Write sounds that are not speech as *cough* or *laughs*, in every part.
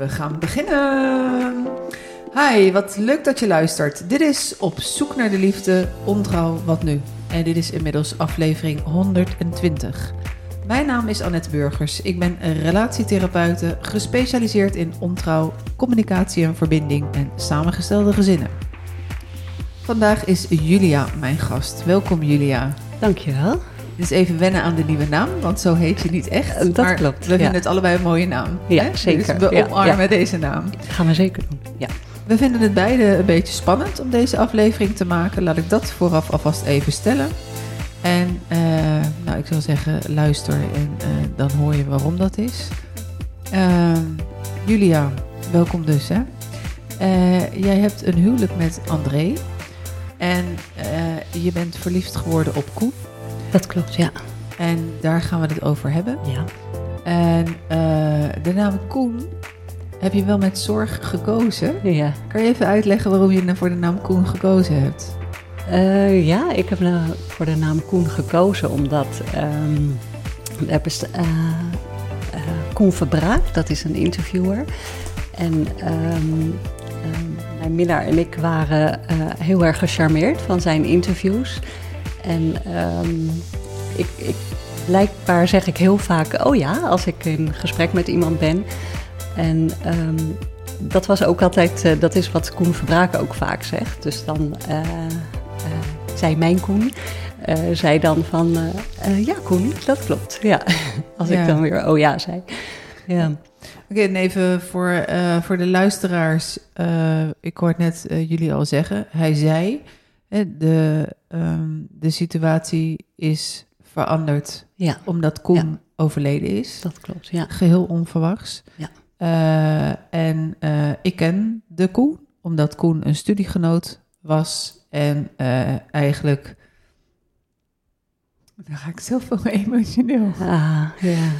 We gaan beginnen. Hi, wat leuk dat je luistert. Dit is Op zoek naar de liefde, ontrouw, wat nu? En dit is inmiddels aflevering 120. Mijn naam is Annette Burgers. Ik ben een relatietherapeute, gespecialiseerd in ontrouw, communicatie en verbinding en samengestelde gezinnen. Vandaag is Julia mijn gast. Welkom Julia. Dankjewel. Is even wennen aan de nieuwe naam, want zo heet je niet echt. Dat maar klopt, We vinden het allebei een mooie naam. Ja, hè? zeker. Dus we omarmen deze naam. gaan we zeker doen. Ja. We vinden het beide een beetje spannend om deze aflevering te maken. Laat ik dat vooraf alvast even stellen. En eh, nou, ik zou zeggen, luister en eh, dan hoor je waarom dat is. Ehm, Julia, welkom dus. Hè? Eh, jij hebt een huwelijk met André. En eh, je bent verliefd geworden op Koen. Dat klopt, ja. En daar gaan we het over hebben. ja. En eh, de naam Koen heb je wel met zorg gekozen. Ja. Kan je even uitleggen waarom je voor de naam Koen gekozen hebt? Eh, ja, ik heb nou voor de naam Koen gekozen omdat er best, eh, Koen Verbraak, dat is een interviewer. En ehm, ehm, mijn minnaar en ik waren eh, heel erg gecharmeerd van zijn interviews. En ehm, ik, ik, blijkbaar zeg ik heel vaak, oh ja, als ik in gesprek met iemand ben. En ehm, dat was ook altijd, eh, dat is wat Koen Verbraak ook vaak zegt. Dus dan eh, eh, zei mijn Koen, zei dan van, ja Koen, dat klopt. Ja, *laughs* als Ja. ik dan weer oh ja zei. Ja, Oké, en even voor, voor de luisteraars. ik hoorde net jullie al zeggen. Hij zei, de, ehm, de situatie is veranderd ja omdat Koen Ja. overleden is. dat klopt. Ja, Geheel onverwachts. Ja. Eh, en eh, ik ken de Koen, omdat Koen een studiegenoot was. En eh, eigenlijk... Dan ga ik zelf *laughs* wel emotioneel. ah, ja.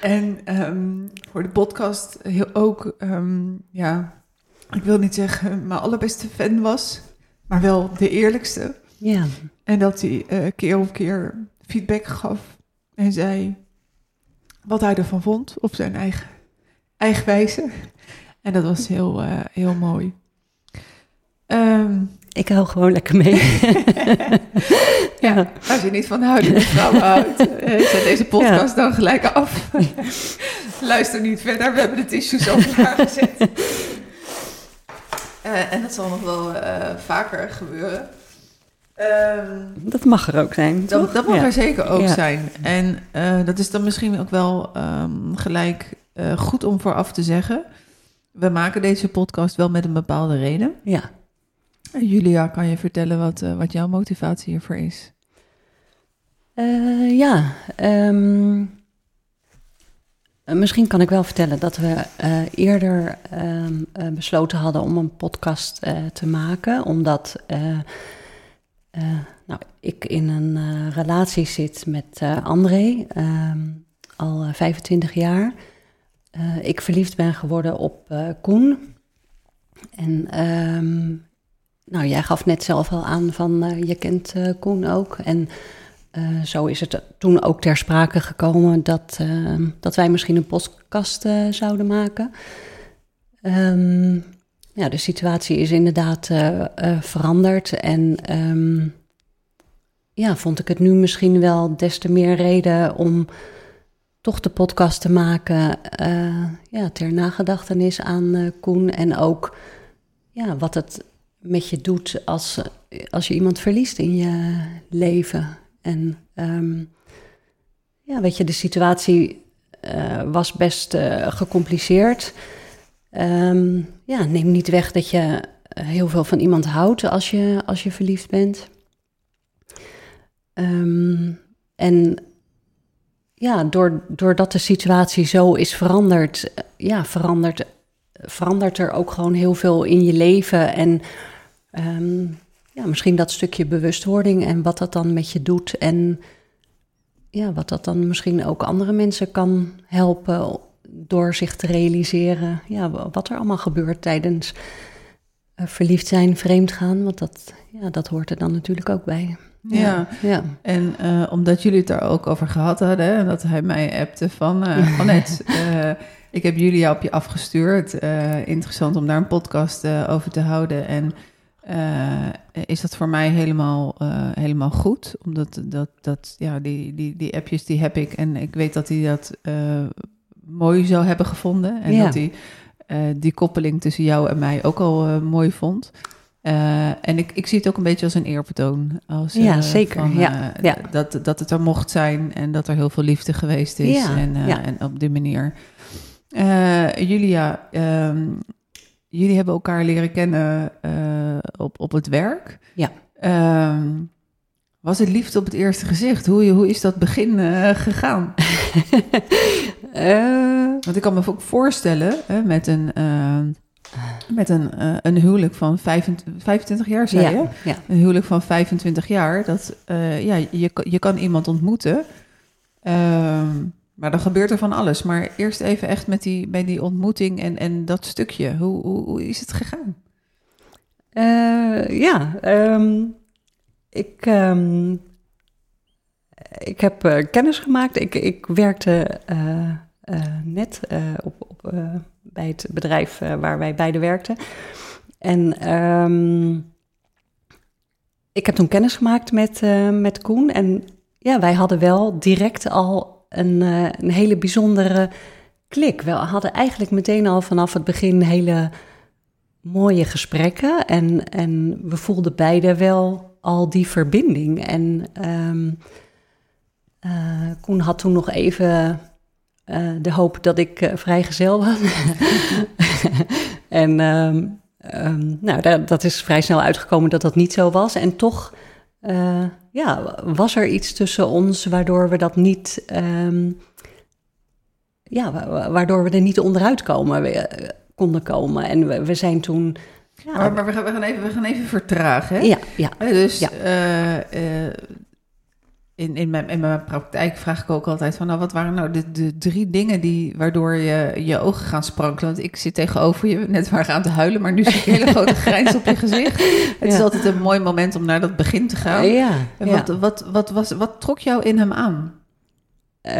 En ehm, voor de podcast heel, ook, ehm, ja, ik wil niet zeggen mijn allerbeste fan was, maar wel de eerlijkste. ja. En dat hij eh, keer op keer feedback gaf en zei wat hij ervan vond op zijn eigen, eigen wijze. En dat was heel, eh, heel mooi. Ehm, Ik hou gewoon lekker mee. *laughs* ja, als je niet van houdende vrouwen houdt, eh, zet deze podcast dan gelijk af. *laughs* Luister niet verder, we hebben de tissues al klaargezet. Eh en dat zal nog wel eh, vaker gebeuren. Ehm, Dat mag er ook zijn, dat, dat mag Ja. er zeker ook Ja. zijn. En eh, dat is dan misschien ook wel ehm, gelijk goed om vooraf te zeggen. We maken deze podcast wel met een bepaalde reden. Ja. Julia, kan je vertellen wat, wat jouw motivatie hiervoor is? Eh, ja, ehm, eh, misschien kan ik wel vertellen dat we eh, eerder ehm, eh, besloten hadden om een podcast eh, te maken, omdat eh, eh, nou, ik in een eh, relatie zit met eh, André, ehm, al eh, 25 jaar. Eh, ik verliefd ben geworden op eh, Koen. En ehm, nou, jij gaf net zelf al aan van eh, je kent eh, Koen ook. En eh, zo is het toen ook ter sprake gekomen dat, eh, dat wij misschien een podcast eh, zouden maken. Ehm, ja, de situatie is inderdaad veranderd. En ehm, ja, vond ik het nu misschien wel des te meer reden om toch de podcast te maken. ja, ter nagedachtenis aan Koen. En ook ja, wat het met je doet als, als je iemand verliest in je leven. En ehm, ja, weet je, de situatie eh, was best eh, gecompliceerd. Ehm, ja, neem niet weg dat je heel veel van iemand houdt als je, als je verliefd bent. Ehm, en ja, door, doordat de situatie zo is veranderd, eh, ja, verandert, verandert er ook gewoon heel veel in je leven. En ehm, ja, misschien dat stukje bewustwording en wat dat dan met je doet. En ja, wat dat dan misschien ook andere mensen kan helpen door zich te realiseren. Ja, wat er allemaal gebeurt tijdens eh, verliefd zijn, vreemd gaan. Want dat, ja, dat hoort er dan natuurlijk ook bij. Ja, ja. en eh, omdat jullie het daar ook over gehad hadden, en dat hij mij appte van, eh Annette, *laughs* ik heb Julia op je afgestuurd. Interessant om daar een podcast over te houden. En eh, is dat voor mij helemaal, eh, helemaal goed? Omdat dat, dat, ja, die, die, die appjes die heb ik en ik weet dat hij dat eh, mooi zou hebben gevonden. En Ja. dat hij die koppeling tussen jou en mij ook al mooi vond. En ik, ik zie het ook een beetje als een eerbetoon. Als, Ja, zeker. van, Ja, ja. Dat, dat het er mocht zijn en dat er heel veel liefde geweest is. Ja, en, ja. en op die manier. Julia, ehm, jullie hebben elkaar leren kennen eh, op, op het werk. Ja. Ehm, was het liefde op het eerste gezicht? Hoe, hoe is dat begin eh, gegaan? *laughs* Eh, Want ik kan me ook voorstellen hè, met een, eh, met een, een huwelijk van 25, 25 jaar, zei je? ja, ja. Een huwelijk van 25 jaar. Dat, ja, je, je kan iemand ontmoeten. Ehm, maar dan gebeurt er van alles. Maar eerst even echt met die, bij die ontmoeting en, en dat stukje. Hoe, hoe, hoe is het gegaan? Eh, ja, ehm, ik, ehm, ik heb eh, kennis gemaakt. Ik, ik werkte eh, net op, op, bij het bedrijf waar wij beide werkten. En ehm, ik heb toen kennis gemaakt met, met Koen. En ja, wij hadden wel direct al een, eh, een hele bijzondere klik. We hadden eigenlijk meteen al vanaf het begin hele mooie gesprekken. En, en we voelden beide wel al die verbinding. En eh, Koen had toen nog even eh, de hoop dat ik vrijgezel was. *laughs* en ehm, ehm, nou, dat, dat is vrij snel uitgekomen dat dat niet zo was. En toch ja, was er iets tussen ons waardoor we dat niet... ehm, ja, wa- wa- waardoor we er niet onderuit komen, we, eh, konden komen. En we, we zijn toen... Ja, Maar, maar we, gaan, we, gaan even, we gaan even vertragen. Hè? ja, ja, Dus Ja. eh, eh, in, in, mijn, in mijn praktijk vraag ik ook altijd van... Nou, wat waren nou de, de drie dingen die, waardoor je je ogen gaan sprankelen? Want ik zit tegenover je, net waar aan te huilen... maar nu zie ik een hele grote *laughs* grijns op je gezicht. Het is altijd een mooi moment om naar dat begin te gaan. ja, wat, wat, wat, was, wat trok jou in hem aan? Eh,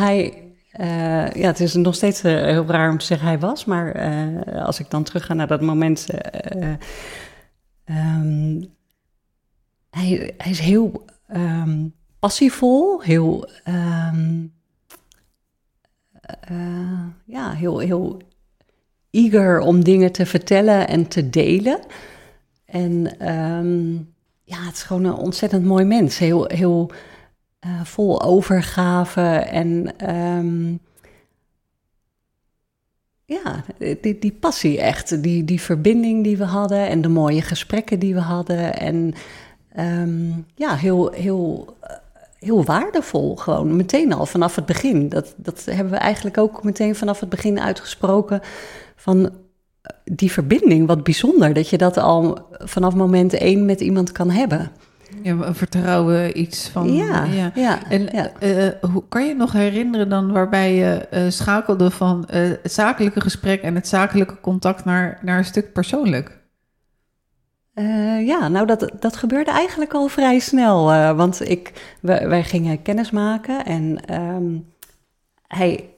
hij, eh, ja, het is nog steeds eh, heel raar om te zeggen hij was, maar als ik dan terug ga naar dat moment. eh, eh, ehm, hij, hij is heel ehm, passievol, heel, ehm, eh, ja, heel, heel eager om dingen te vertellen en te delen. En ehm, ja, het is gewoon een ontzettend mooi mens. Heel, heel eh, vol overgave en ehm, ja, die, die passie echt, die, die verbinding die we hadden en de mooie gesprekken die we hadden. En ja, heel, heel, eh, heel waardevol gewoon, meteen al vanaf het begin. Dat, dat hebben we eigenlijk ook meteen vanaf het begin uitgesproken van eh, die verbinding, wat bijzonder dat je dat al vanaf moment één met iemand kan hebben. Ja, een vertrouwen, iets van... ja, ja, En ja. eh, hoe kan je nog herinneren dan waarbij je eh, schakelde van eh, het zakelijke gesprek en het zakelijke contact naar, naar een stuk persoonlijk? Eh, ja, nou dat, dat gebeurde eigenlijk al vrij snel. eh, want ik, wij gingen kennis maken en ehm, hij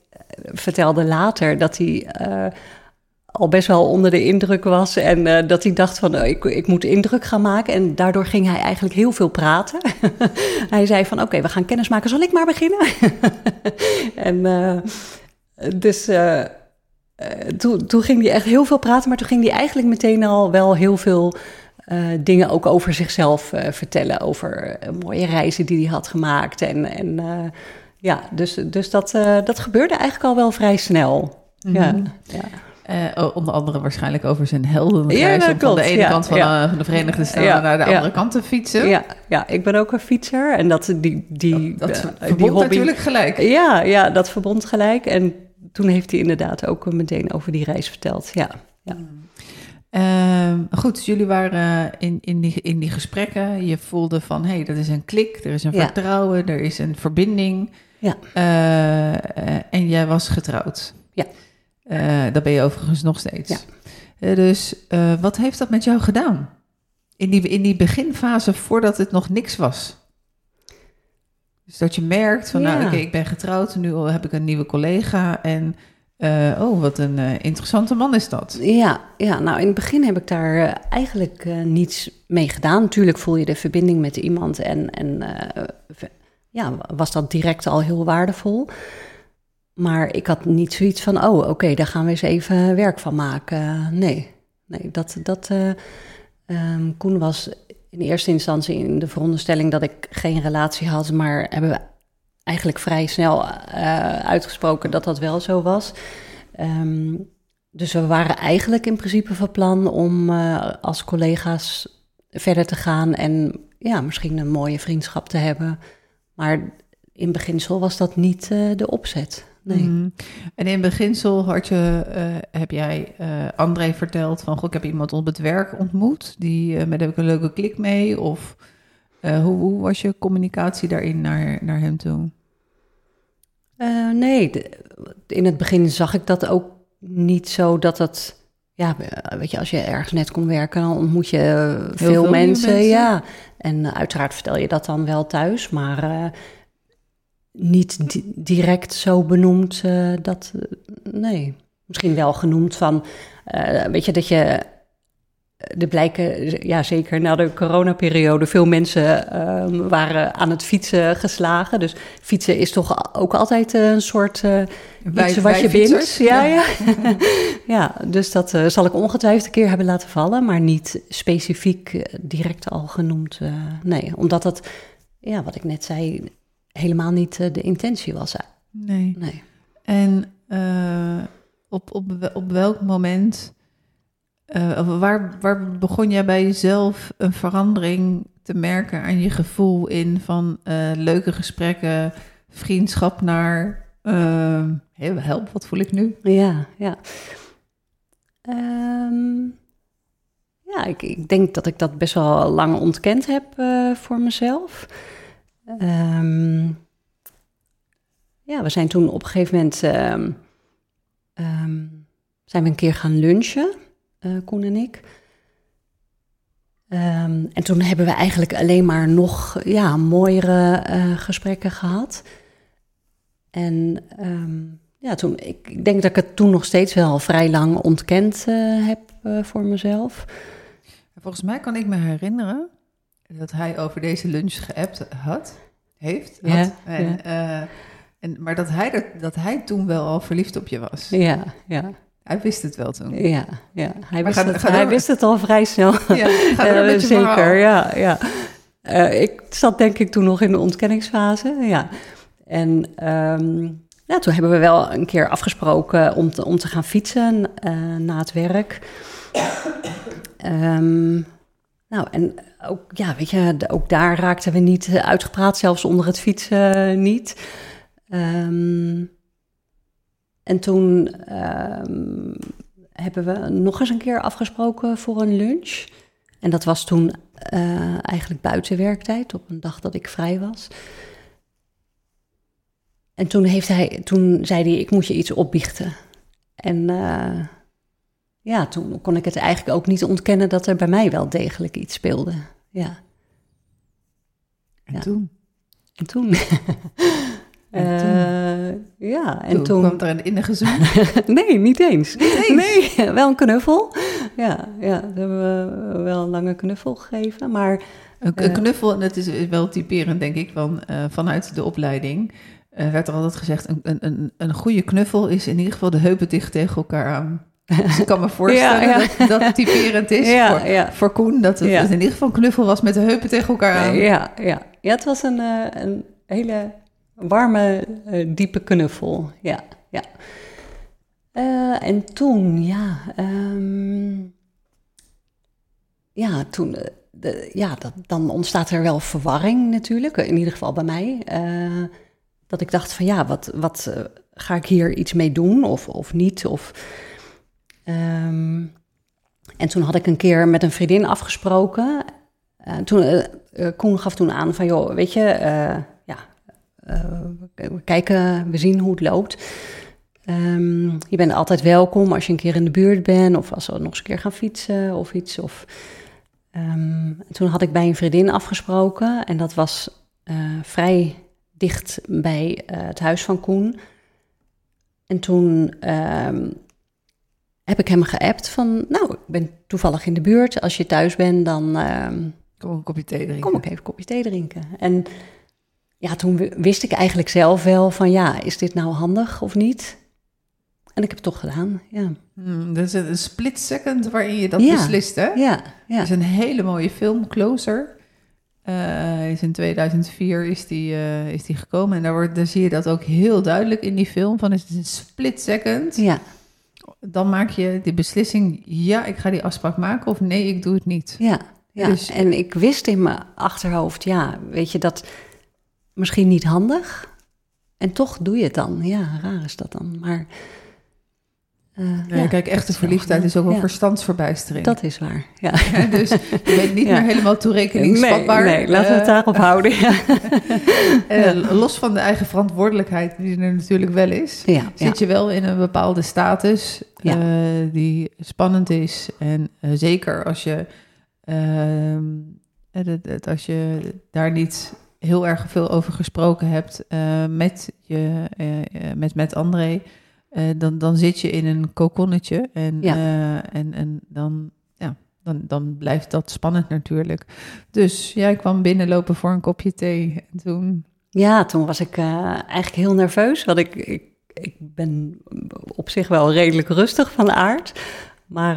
vertelde later dat hij eh, al best wel onder de indruk was. En eh, dat hij dacht van, oh, ik, ik moet indruk gaan maken. En daardoor ging hij eigenlijk heel veel praten. *laughs* hij zei van, oké, we gaan kennis maken. Zal ik maar beginnen? *laughs* en eh, dus... eh, eh, toen, toen ging hij echt heel veel praten, maar toen ging hij eigenlijk meteen al wel heel veel eh, dingen ook over zichzelf eh, vertellen. Over eh, mooie reizen die hij had gemaakt. En, en ja, dus, dus dat, dat gebeurde eigenlijk al wel vrij snel. Ja, Mhm. ja. Oh, onder andere waarschijnlijk over zijn heldenreis. Ja, om van de ene ja, kant van, ja. van de Verenigde Staten Ja, naar de ja. andere kant te fietsen. Ja, ja, ik ben ook een fietser en dat, die, die, Dat verbond die hobby... natuurlijk gelijk. Ja, ja, dat verbond gelijk. En toen heeft hij inderdaad ook meteen over die reis verteld. Ja, ja. Ehm, goed, dus jullie waren in, in, die, in die gesprekken. Je voelde van, hé, hey, dat is een klik, er is een Ja. vertrouwen, er is een verbinding. Ja. Eh, eh, en jij was getrouwd. Ja. Eh, dat ben je overigens nog steeds. Ja. Eh, dus eh, wat heeft dat met jou gedaan? in, die, in die beginfase voordat het nog niks was. Dus dat je merkt van, nou oké, ik ben getrouwd, nu heb ik een nieuwe collega en eh, oh, wat een eh, interessante man is dat. Ja, ja, nou in het begin heb ik daar eh, eigenlijk niets mee gedaan. Natuurlijk voel je de verbinding met iemand en, en ja, was dat direct al heel waardevol. Maar ik had niet zoiets van, oh oké, daar gaan we eens even werk van maken. Nee, nee dat, dat ehm, Koen was in eerste instantie in de veronderstelling dat ik geen relatie had, maar hebben we eigenlijk vrij snel eh, uitgesproken dat dat wel zo was. Ehm, dus we waren eigenlijk in principe van plan om eh, als collega's verder te gaan en ja, misschien een mooie vriendschap te hebben. Maar in beginsel was dat niet eh, de opzet. Nee. Mhm. En in beginsel had je, heb jij eh, André verteld van, goh, ik heb iemand op het werk ontmoet, die, met heb ik een leuke klik mee, of hoe, hoe was je communicatie daarin naar, naar hem toe? Eh, nee, de- in het begin zag ik dat ook niet zo dat het. Ja, weet je, als je ergens net komt werken, dan ontmoet je veel, mensen, mensen. Ja, en eh, uiteraard vertel je dat dan wel thuis, maar eh, niet di- direct zo benoemd dat. nee, misschien wel genoemd van. weet je dat je. Er blijken, ja zeker na de coronaperiode, veel mensen ehm, waren aan het fietsen geslagen. Dus fietsen is toch ook altijd een soort eh, Wij- iets wat je fietsers? Ja, ja. *laughs* *laughs* ja, dus dat eh, zal ik ongetwijfeld een keer hebben laten vallen, maar niet specifiek eh, direct al genoemd. eh, nee, omdat dat, ja, wat ik net zei, helemaal niet eh, de intentie was. eh. Nee. Nee. En eh, op, op, op welk moment, eh, waar, waar begon jij bij jezelf een verandering te merken aan je gevoel in van eh, leuke gesprekken, vriendschap naar, eh, hé, help, wat voel ik nu? Ja, ja. Ehm, ja, ik, ik denk dat ik dat best wel lang ontkend heb eh, voor mezelf. Ehm, ja, we zijn toen op een gegeven moment ehm, ehm, zijn we een keer gaan lunchen, Koen en ik. Ehm, en toen hebben we eigenlijk alleen maar nog ja, mooiere eh, gesprekken gehad. En ehm, ja, toen, ik, ik denk dat ik het toen nog steeds wel vrij lang ontkend eh, heb eh, voor mezelf. Volgens mij kan ik me herinneren dat hij over deze lunch geappt had, heeft. Ja, had. En, eh, en, maar dat hij, er, dat hij toen wel al verliefd op je was. Ja, ja, Hij wist het wel toen. ja. ja. Hij, wist het, hij wist het al vrij snel. *laughs* Ja, Eh, zeker, verhaal. ja. ja. Eh, ik zat denk ik toen nog in de ontkenningsfase, ja. En ehm, ja, toen hebben we wel een keer afgesproken om te, om te gaan fietsen eh, na het werk. Ehm, nou, en ook, ja, weet je, ook daar raakten we niet uitgepraat, zelfs onder het fietsen niet. Ehm, en toen ehm, hebben we nog eens een keer afgesproken voor een lunch. En dat was toen eh, eigenlijk buiten werktijd, op een dag dat ik vrij was. En toen, heeft hij, toen zei hij, ik moet je iets opbiechten. En eh, ja, toen kon ik het eigenlijk ook niet ontkennen dat er bij mij wel degelijk iets speelde. Ja, En Ja. toen? en toen... *laughs* En toen? Eh, ja, en toen, toen... kwam er een innige zoen. *laughs* Nee, niet eens. eens? Nee, *laughs* wel een knuffel. Ja, ja, we hebben we wel een lange knuffel gegeven. Maar Een, Eh. knuffel, en dat is wel typerend, denk ik, van, eh, vanuit de opleiding. werd er altijd gezegd: een, een, een, een goede knuffel is in ieder geval de heupen dicht tegen elkaar aan. Dus ik kan me *laughs* voorstellen Ja, ja. Dat, dat typerend is Ja, voor, voor Koen. Dat het in ieder geval een knuffel was met de heupen tegen elkaar aan. ja, ja. ja, het was een, een hele warme, eh, diepe knuffel. Ja, ja. Eh, en toen, ja, ehm, ja, toen, eh, ja dat, dan ontstaat er wel verwarring natuurlijk, in ieder geval bij mij. Dat ik dacht van ja, wat, wat ga ik hier iets mee doen of, of niet? Of, ehm, en toen had ik een keer met een vriendin afgesproken. Toen, Koen gaf toen aan van joh, weet je, we kijken, we zien hoe het loopt. Ehm, je bent altijd welkom als je een keer in de buurt bent of als we nog eens een keer gaan fietsen of iets. Of, ehm, toen had ik bij een vriendin afgesproken en dat was eh, vrij dicht bij eh, het huis van Koen. En toen ehm, heb ik hem geappt van, nou, ik ben toevallig in de buurt. Als je thuis bent, dan Kom een kopje thee drinken. kom ik even een kopje thee drinken. En ja, toen wi- wist ik eigenlijk zelf wel van, ja, is dit nou handig of niet? En ik heb het toch gedaan, ja. Hmm, dat is een split second waarin je dat Ja. beslist, hè? Ja, Het ja, is een hele mooie film, Closer. Eh, is in 2004 is die, eh, is die gekomen. En daar, wordt, daar zie je dat ook heel duidelijk in die film. Van het is een split second. ja, Dan maak je die beslissing. Ja, ik ga die afspraak maken. Of nee, ik doe het niet. ja. ja. Dus- En ik wist in mijn achterhoofd, ja, weet je, dat misschien niet handig. En toch doe je het dan. Ja, raar is dat dan. Maar eh, Ja, kijk, echte verliefdheid is ook wel. Ja, verstandsverbijstering. Dat is waar, ja. *laughs* Dus je bent niet meer helemaal toerekeningsvatbaar. Nee, nee, laten we het Eh, daarop houden. Ja, *laughs* eh, los van de eigen verantwoordelijkheid, die er natuurlijk wel is. zit je wel in een bepaalde status die spannend is. En zeker als je, ehm, eh, als je daar niet heel erg veel over gesproken hebt eh, met, je, eh, eh, met, met André, dan, dan zit je in een kokonnetje. En, Ja. en, en dan, ja, dan, dan blijft dat spannend natuurlijk. Dus jij kwam binnenlopen voor een kopje thee. En toen Ja, toen was ik eigenlijk heel nerveus. Want ik, ik, ik ben op zich wel redelijk rustig van aard. Maar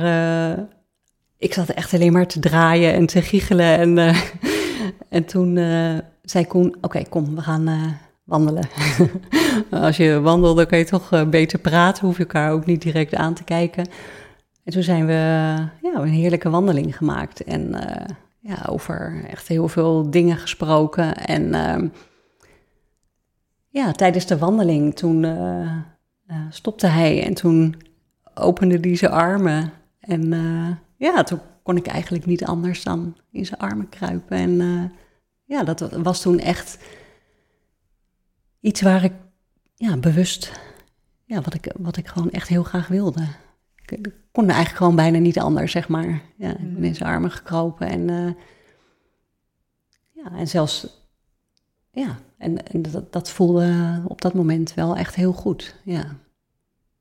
ik zat echt alleen maar te draaien en te giechelen. En, *laughs* en toen zei Koen, oké, kom, we gaan eh, wandelen. *laughs* Als je wandelt, dan kan je toch eh, beter praten. Hoef je elkaar ook niet direct aan te kijken. En toen zijn we ja, een heerlijke wandeling gemaakt. En eh, ja, over echt heel veel dingen gesproken. En... ehm, ja, tijdens de wandeling toen eh, eh, stopte hij en toen opende hij zijn armen. En eh, ja, toen kon ik eigenlijk niet anders dan in zijn armen kruipen. En eh, ja, dat was toen echt iets waar ik ja, bewust, ja, wat ik, wat ik gewoon echt heel graag wilde. Ik, ik kon eigenlijk gewoon bijna niet anders, zeg maar. Ja, ik ben in zijn armen gekropen en eh, ja, en zelfs ja, en, en dat, dat voelde op dat moment wel echt heel goed. Ja.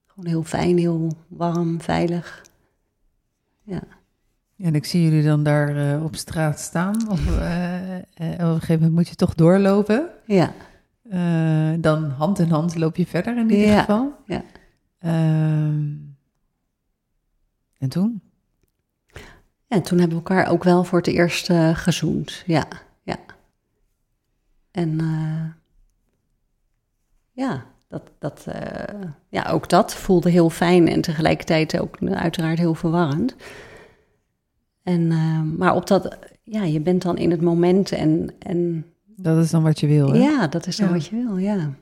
Gewoon heel fijn, heel warm, veilig. Ja. Ja, en ik zie jullie dan daar eh, op straat staan. Of, eh, eh, op een gegeven moment moet je toch doorlopen. Ja, dan hand in hand loop je verder in ieder Ja, geval. ja. Ehm, en toen? en toen hebben we elkaar ook wel voor het eerst gezoend. Ja, ja. En ja, dat, dat, ja, ook dat voelde heel fijn en tegelijkertijd ook uiteraard heel verwarrend. En, eh, maar op dat, ja, je bent dan in het moment en, en Dat is dan wat je wil. Hè? Ja, dat is dan Ja. wat je wil, ja.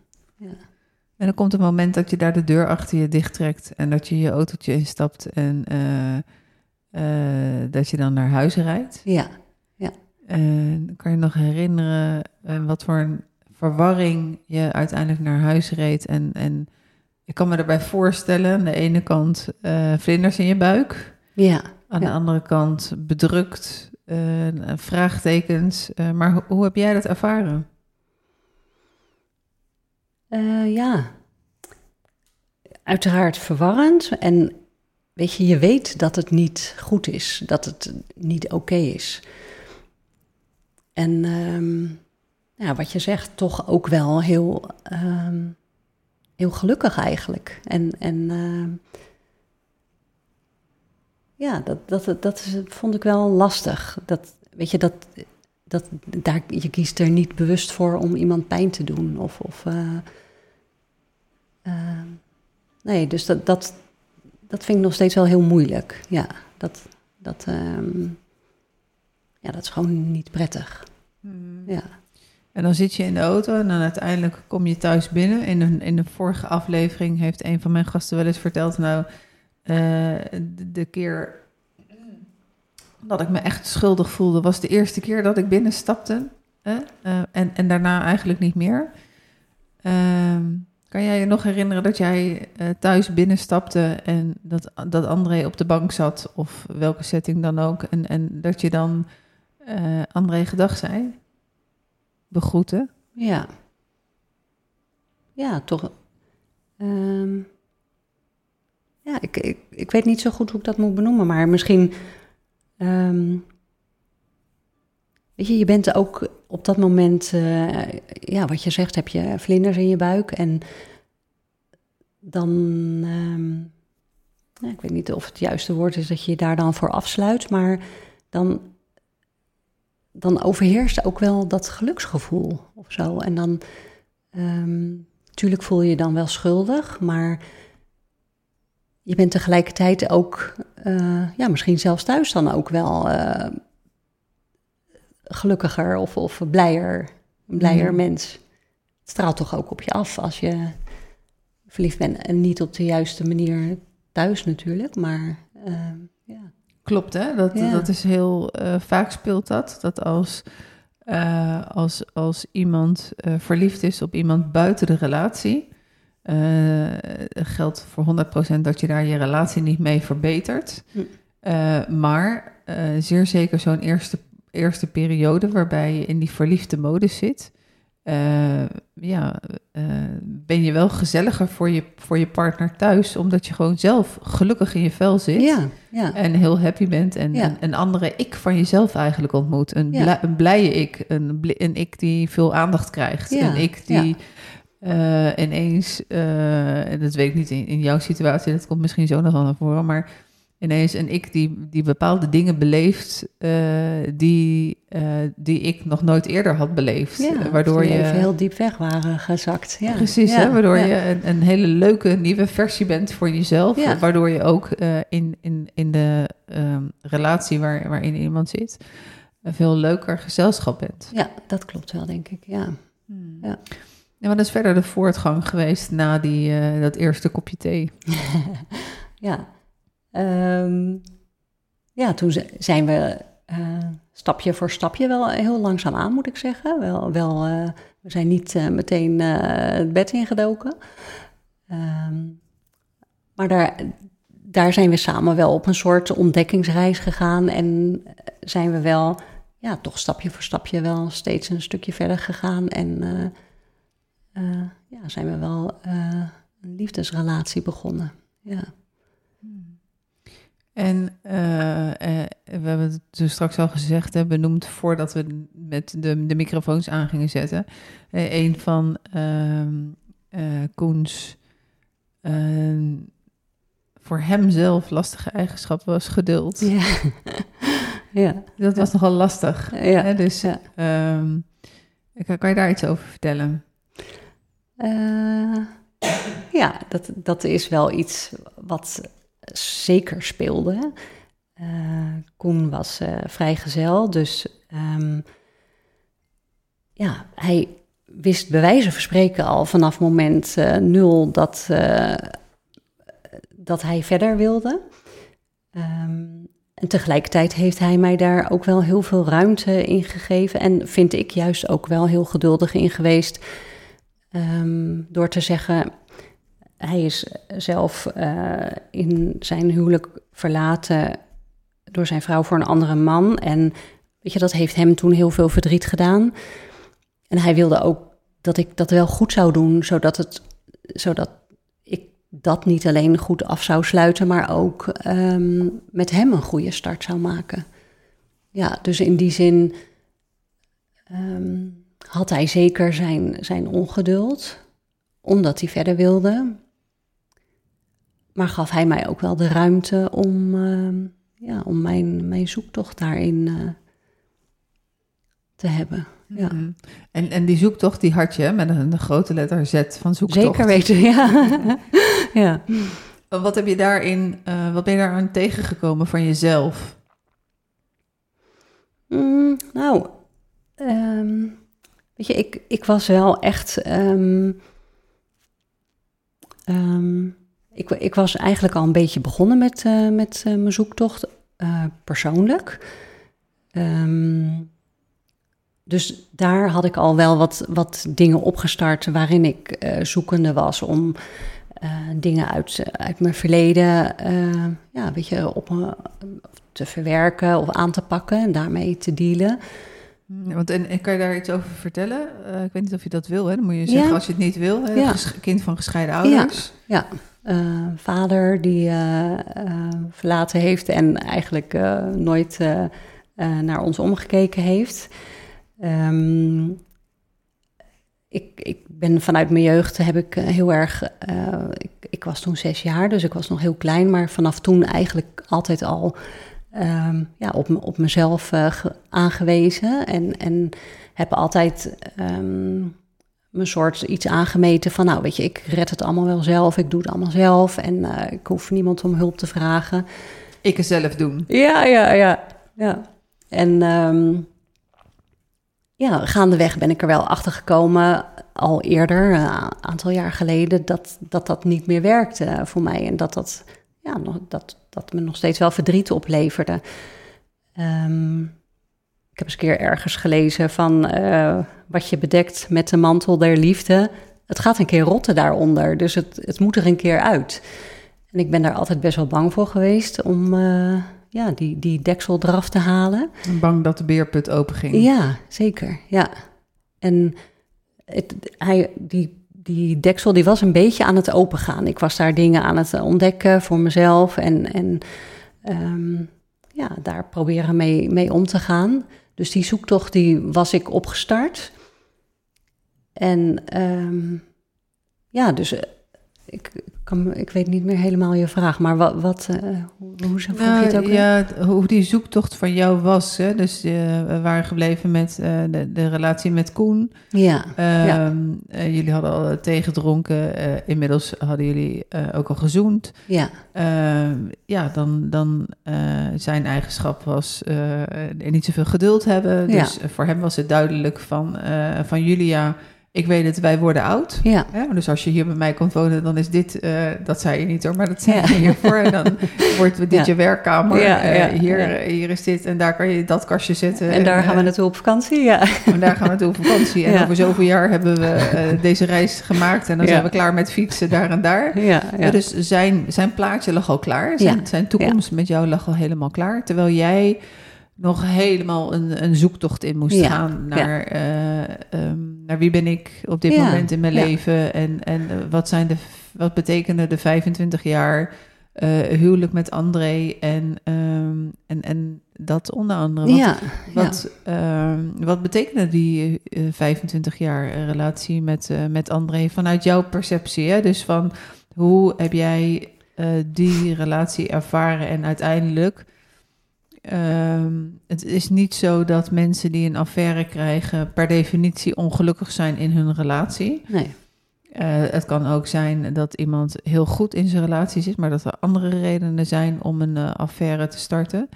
En dan komt een moment dat je daar de deur achter je dichttrekt. En dat je je autootje instapt. En eh, eh, dat je dan naar huis rijdt. Ja, En kan je nog herinneren eh, wat voor een verwarring je uiteindelijk naar huis reed? En, en ik kan me daarbij voorstellen, aan de ene kant vlinders in je buik, ja. Aan de andere kant bedrukt, eh, vraagtekens. Eh, maar ho- hoe heb jij dat ervaren? Eh, ja. Uiteraard verwarrend. En weet je, je weet dat het niet goed is, dat het niet oké is. En ehm, ja, wat je zegt, toch ook wel heel, ehm, heel gelukkig eigenlijk. En, en ehm, ja, dat, dat, dat is, vond ik wel lastig. Dat, weet je, dat, dat, daar, je kiest er niet bewust voor om iemand pijn te doen. Of, of eh, eh, nee, dus dat, dat, dat vind ik nog steeds wel heel moeilijk. Ja, dat, dat, ehm, ja, dat is gewoon niet prettig. Ja, En dan zit je in de auto en dan uiteindelijk kom je thuis binnen. In een, in de vorige aflevering heeft een van mijn gasten wel eens verteld... nou, de, de keer dat ik me echt schuldig voelde... was de eerste keer dat ik binnenstapte. Eh, en, en daarna eigenlijk niet meer. Ehm, Kan jij je nog herinneren dat jij uh, thuis binnenstapte en dat, dat André op de bank zat, of welke setting dan ook, en, en dat je dan André gedag zei? Begroeten? Ja. Ja, toch. Um, ja, ik, ik, ik weet niet zo goed hoe ik dat moet benoemen, maar misschien. Um, weet je, je bent ook op dat moment, uh, ja, wat je zegt, heb je vlinders in je buik. En dan, ja, ik weet niet of het juiste woord is dat je je daar dan voor afsluit, maar dan, dan overheerst ook wel dat geluksgevoel of zo. En dan, um, tuurlijk voel je je dan wel schuldig, maar je bent tegelijkertijd ook, uh, ja, misschien zelfs thuis dan ook wel uh, gelukkiger of, of blijer, een blijer mm. mens. Het straalt toch ook op je af als je verliefd bent en niet op de juiste manier thuis natuurlijk, maar uh, ja. Klopt, hè? Dat, ja. dat is heel vaak speelt dat. Dat als, als, als iemand verliefd is op iemand buiten de relatie, uh, geldt voor 100% dat je daar je relatie niet mee verbetert. Hm. Uh, maar uh, zeer zeker zo'n eerste, eerste periode waarbij je in die verliefde modus zit. ja, ben je wel gezelliger voor je, voor je partner thuis, omdat je gewoon zelf gelukkig in je vel zit. Ja, ja. En heel happy bent en ja. een, een, andere ik van jezelf eigenlijk ontmoet. Een, blij, een blije ik, een, een ik die veel aandacht krijgt. Een ik die uh, ineens, uh, dat weet ik niet in, in, jouw situatie, dat komt misschien zo nog wel naar voren, maar ineens een ik die, die bepaalde dingen beleeft uh, die, die ik nog nooit eerder had beleefd. Ja, waardoor je even heel diep weg waren gezakt. Ja. Precies, ja, hè, waardoor je een, een, hele leuke nieuwe versie bent voor jezelf, waardoor je ook in, in, in de um, relatie waar, waarin iemand zit, een veel leuker gezelschap bent. Ja, dat klopt wel, denk ik, ja. Hmm. ja. En wat is verder de voortgang geweest na die, uh, dat eerste kopje thee? *laughs* ja, um, ja, toen zijn we uh, stapje voor stapje wel heel langzaam aan, moet ik zeggen. Wel, wel, uh, we zijn niet meteen het bed ingedoken. Um, maar daar, daar zijn we samen wel op een soort ontdekkingsreis gegaan. En zijn we wel, ja, toch stapje voor stapje wel steeds een stukje verder gegaan. En uh, ja, zijn we wel uh, een liefdesrelatie begonnen. Ja. En uh, we hebben het dus straks al gezegd, hè, benoemd voordat we met de, de microfoons aan gingen zetten. een van ehm, Koens ehm, voor hemzelf lastige eigenschappen was geduld. Ja. *laughs* ja. Dat was nogal lastig. Ja. Hè? Dus ja. Um, kan je daar iets over vertellen? Uh, ja, dat, dat is wel iets wat zeker speelde. Uh, Koen was uh, vrijgezel, dus um, ja, hij wist bij wijze van spreken al vanaf moment nul dat, dat hij verder wilde. Um, en tegelijkertijd heeft hij mij daar ook wel heel veel ruimte in gegeven. En vind ik juist ook wel heel geduldig in geweest Um, door te zeggen, hij is zelf uh, in zijn huwelijk verlaten door zijn vrouw voor een andere man. En weet je, dat heeft hem toen heel veel verdriet gedaan. En hij wilde ook dat ik dat wel goed zou doen, zodat, het, zodat ik dat niet alleen goed af zou sluiten, maar ook um, met hem een goede start zou maken. Ja, dus in die zin. Um, had hij zeker zijn, zijn ongeduld, omdat hij verder wilde. Maar gaf hij mij ook wel de ruimte om, uh, ja, om mijn, mijn zoektocht daarin uh, te hebben. Ja. Mm en, en die zoektocht die had je met een, grote letter Z van zoektocht. Zeker weten, ja. *laughs* ja. Wat heb je daarin, uh, wat ben je daaraan tegengekomen van jezelf? Mm, nou, um, Weet je, ik, ik was wel echt. Um, um, ik, ik was eigenlijk al een beetje begonnen met, uh, met uh, mijn zoektocht, uh, persoonlijk. Um, dus daar had ik al wel wat, wat dingen opgestart waarin ik eh, zoekende was om eh, dingen uit, uit mijn verleden ja, weet je, op, te verwerken of aan te pakken en daarmee te dealen. Want en, kan je daar iets over vertellen? ik weet niet of je dat wil, hè? Dan moet je zeggen als je het niet wil. Hè? Ja. Kind van gescheiden ouders. Ja, ja. vader die verlaten heeft en eigenlijk nooit naar ons omgekeken heeft. Um, ik, ik ben vanuit mijn jeugd heb ik eh, heel erg. Uh, ik, ik, was toen zes jaar, dus ik was nog heel klein, maar vanaf toen eigenlijk altijd al um, ja, op, op mezelf uh, aangewezen. En, en heb altijd um, een soort iets aangemeten van, nou weet je, ik red het allemaal wel zelf, ik doe het allemaal zelf en uh, ik hoef niemand om hulp te vragen. Ik het zelf doen. Ja, ja, ja. ja. En um, ja, gaandeweg ben ik er wel achter gekomen, al eerder, een eh, aantal jaar geleden, dat, dat dat niet meer werkte voor mij. En dat dat, ja, nog, dat, dat me nog steeds wel verdriet opleverde. Um, ik heb eens een keer ergens gelezen van uh, wat je bedekt met de mantel der liefde. Het gaat een keer rotten daaronder, dus het, het moet er een keer uit. En ik ben daar altijd best wel bang voor geweest om. Uh, ja, die, die deksel eraf te halen. Bang dat de beerput open ging. Ja, zeker. Ja. En het, hij, die, die deksel die was een beetje aan het opengaan. Ik was daar dingen aan het ontdekken voor mezelf en, en um, ja, daar proberen mee, mee om te gaan. Dus die zoektocht die was ik opgestart. En um, ja, dus ik, kan, ik weet niet meer helemaal je vraag, maar wat, wat uh, hoe vroeg nou, je het ook? Ja, hoe die zoektocht van jou was. Hè? Dus uh, we waren gebleven met uh, de, de relatie met Koen. Ja. ja. jullie hadden al tegengedronken. inmiddels hadden jullie ook al gezoend. Ja. Ehm, ja, dan, dan zijn eigenschap was niet zoveel geduld hebben. Dus voor hem was het duidelijk van, van Julia ik weet het, wij worden oud. Ja. Dus als je hier bij mij komt wonen, dan is dit, uh, dat zei je niet hoor, maar dat zei je hiervoor. En dan *laughs* wordt dit je werkkamer. Uh, hier, hier is dit en daar kan je dat kastje zetten. En, daar gaan we naartoe op vakantie, ja. En daar gaan we naartoe op vakantie. En over zoveel jaar hebben we *laughs* deze reis gemaakt en dan zijn we klaar met fietsen daar en daar. Ja, Dus zijn, zijn plaatje lag al klaar. Zijn, zijn toekomst met jou lag al helemaal klaar. Terwijl jij nog helemaal een, een zoektocht in moest gaan naar, eh, ehm, naar wie ben ik op dit moment in mijn leven en, en eh, wat, zijn de, wat betekenen de 25 jaar uh, huwelijk met André en, ehm, en, en dat onder andere. Wat, ja, wat, ehm, wat betekende die 25 jaar relatie met, met André vanuit jouw perceptie? Hè? Dus van hoe heb jij die relatie ervaren en uiteindelijk Um, het is niet zo dat mensen die een affaire krijgen per definitie ongelukkig zijn in hun relatie. Nee. Uh, het kan ook zijn dat iemand heel goed in zijn relatie zit, maar dat er andere redenen zijn om een uh, affaire te starten.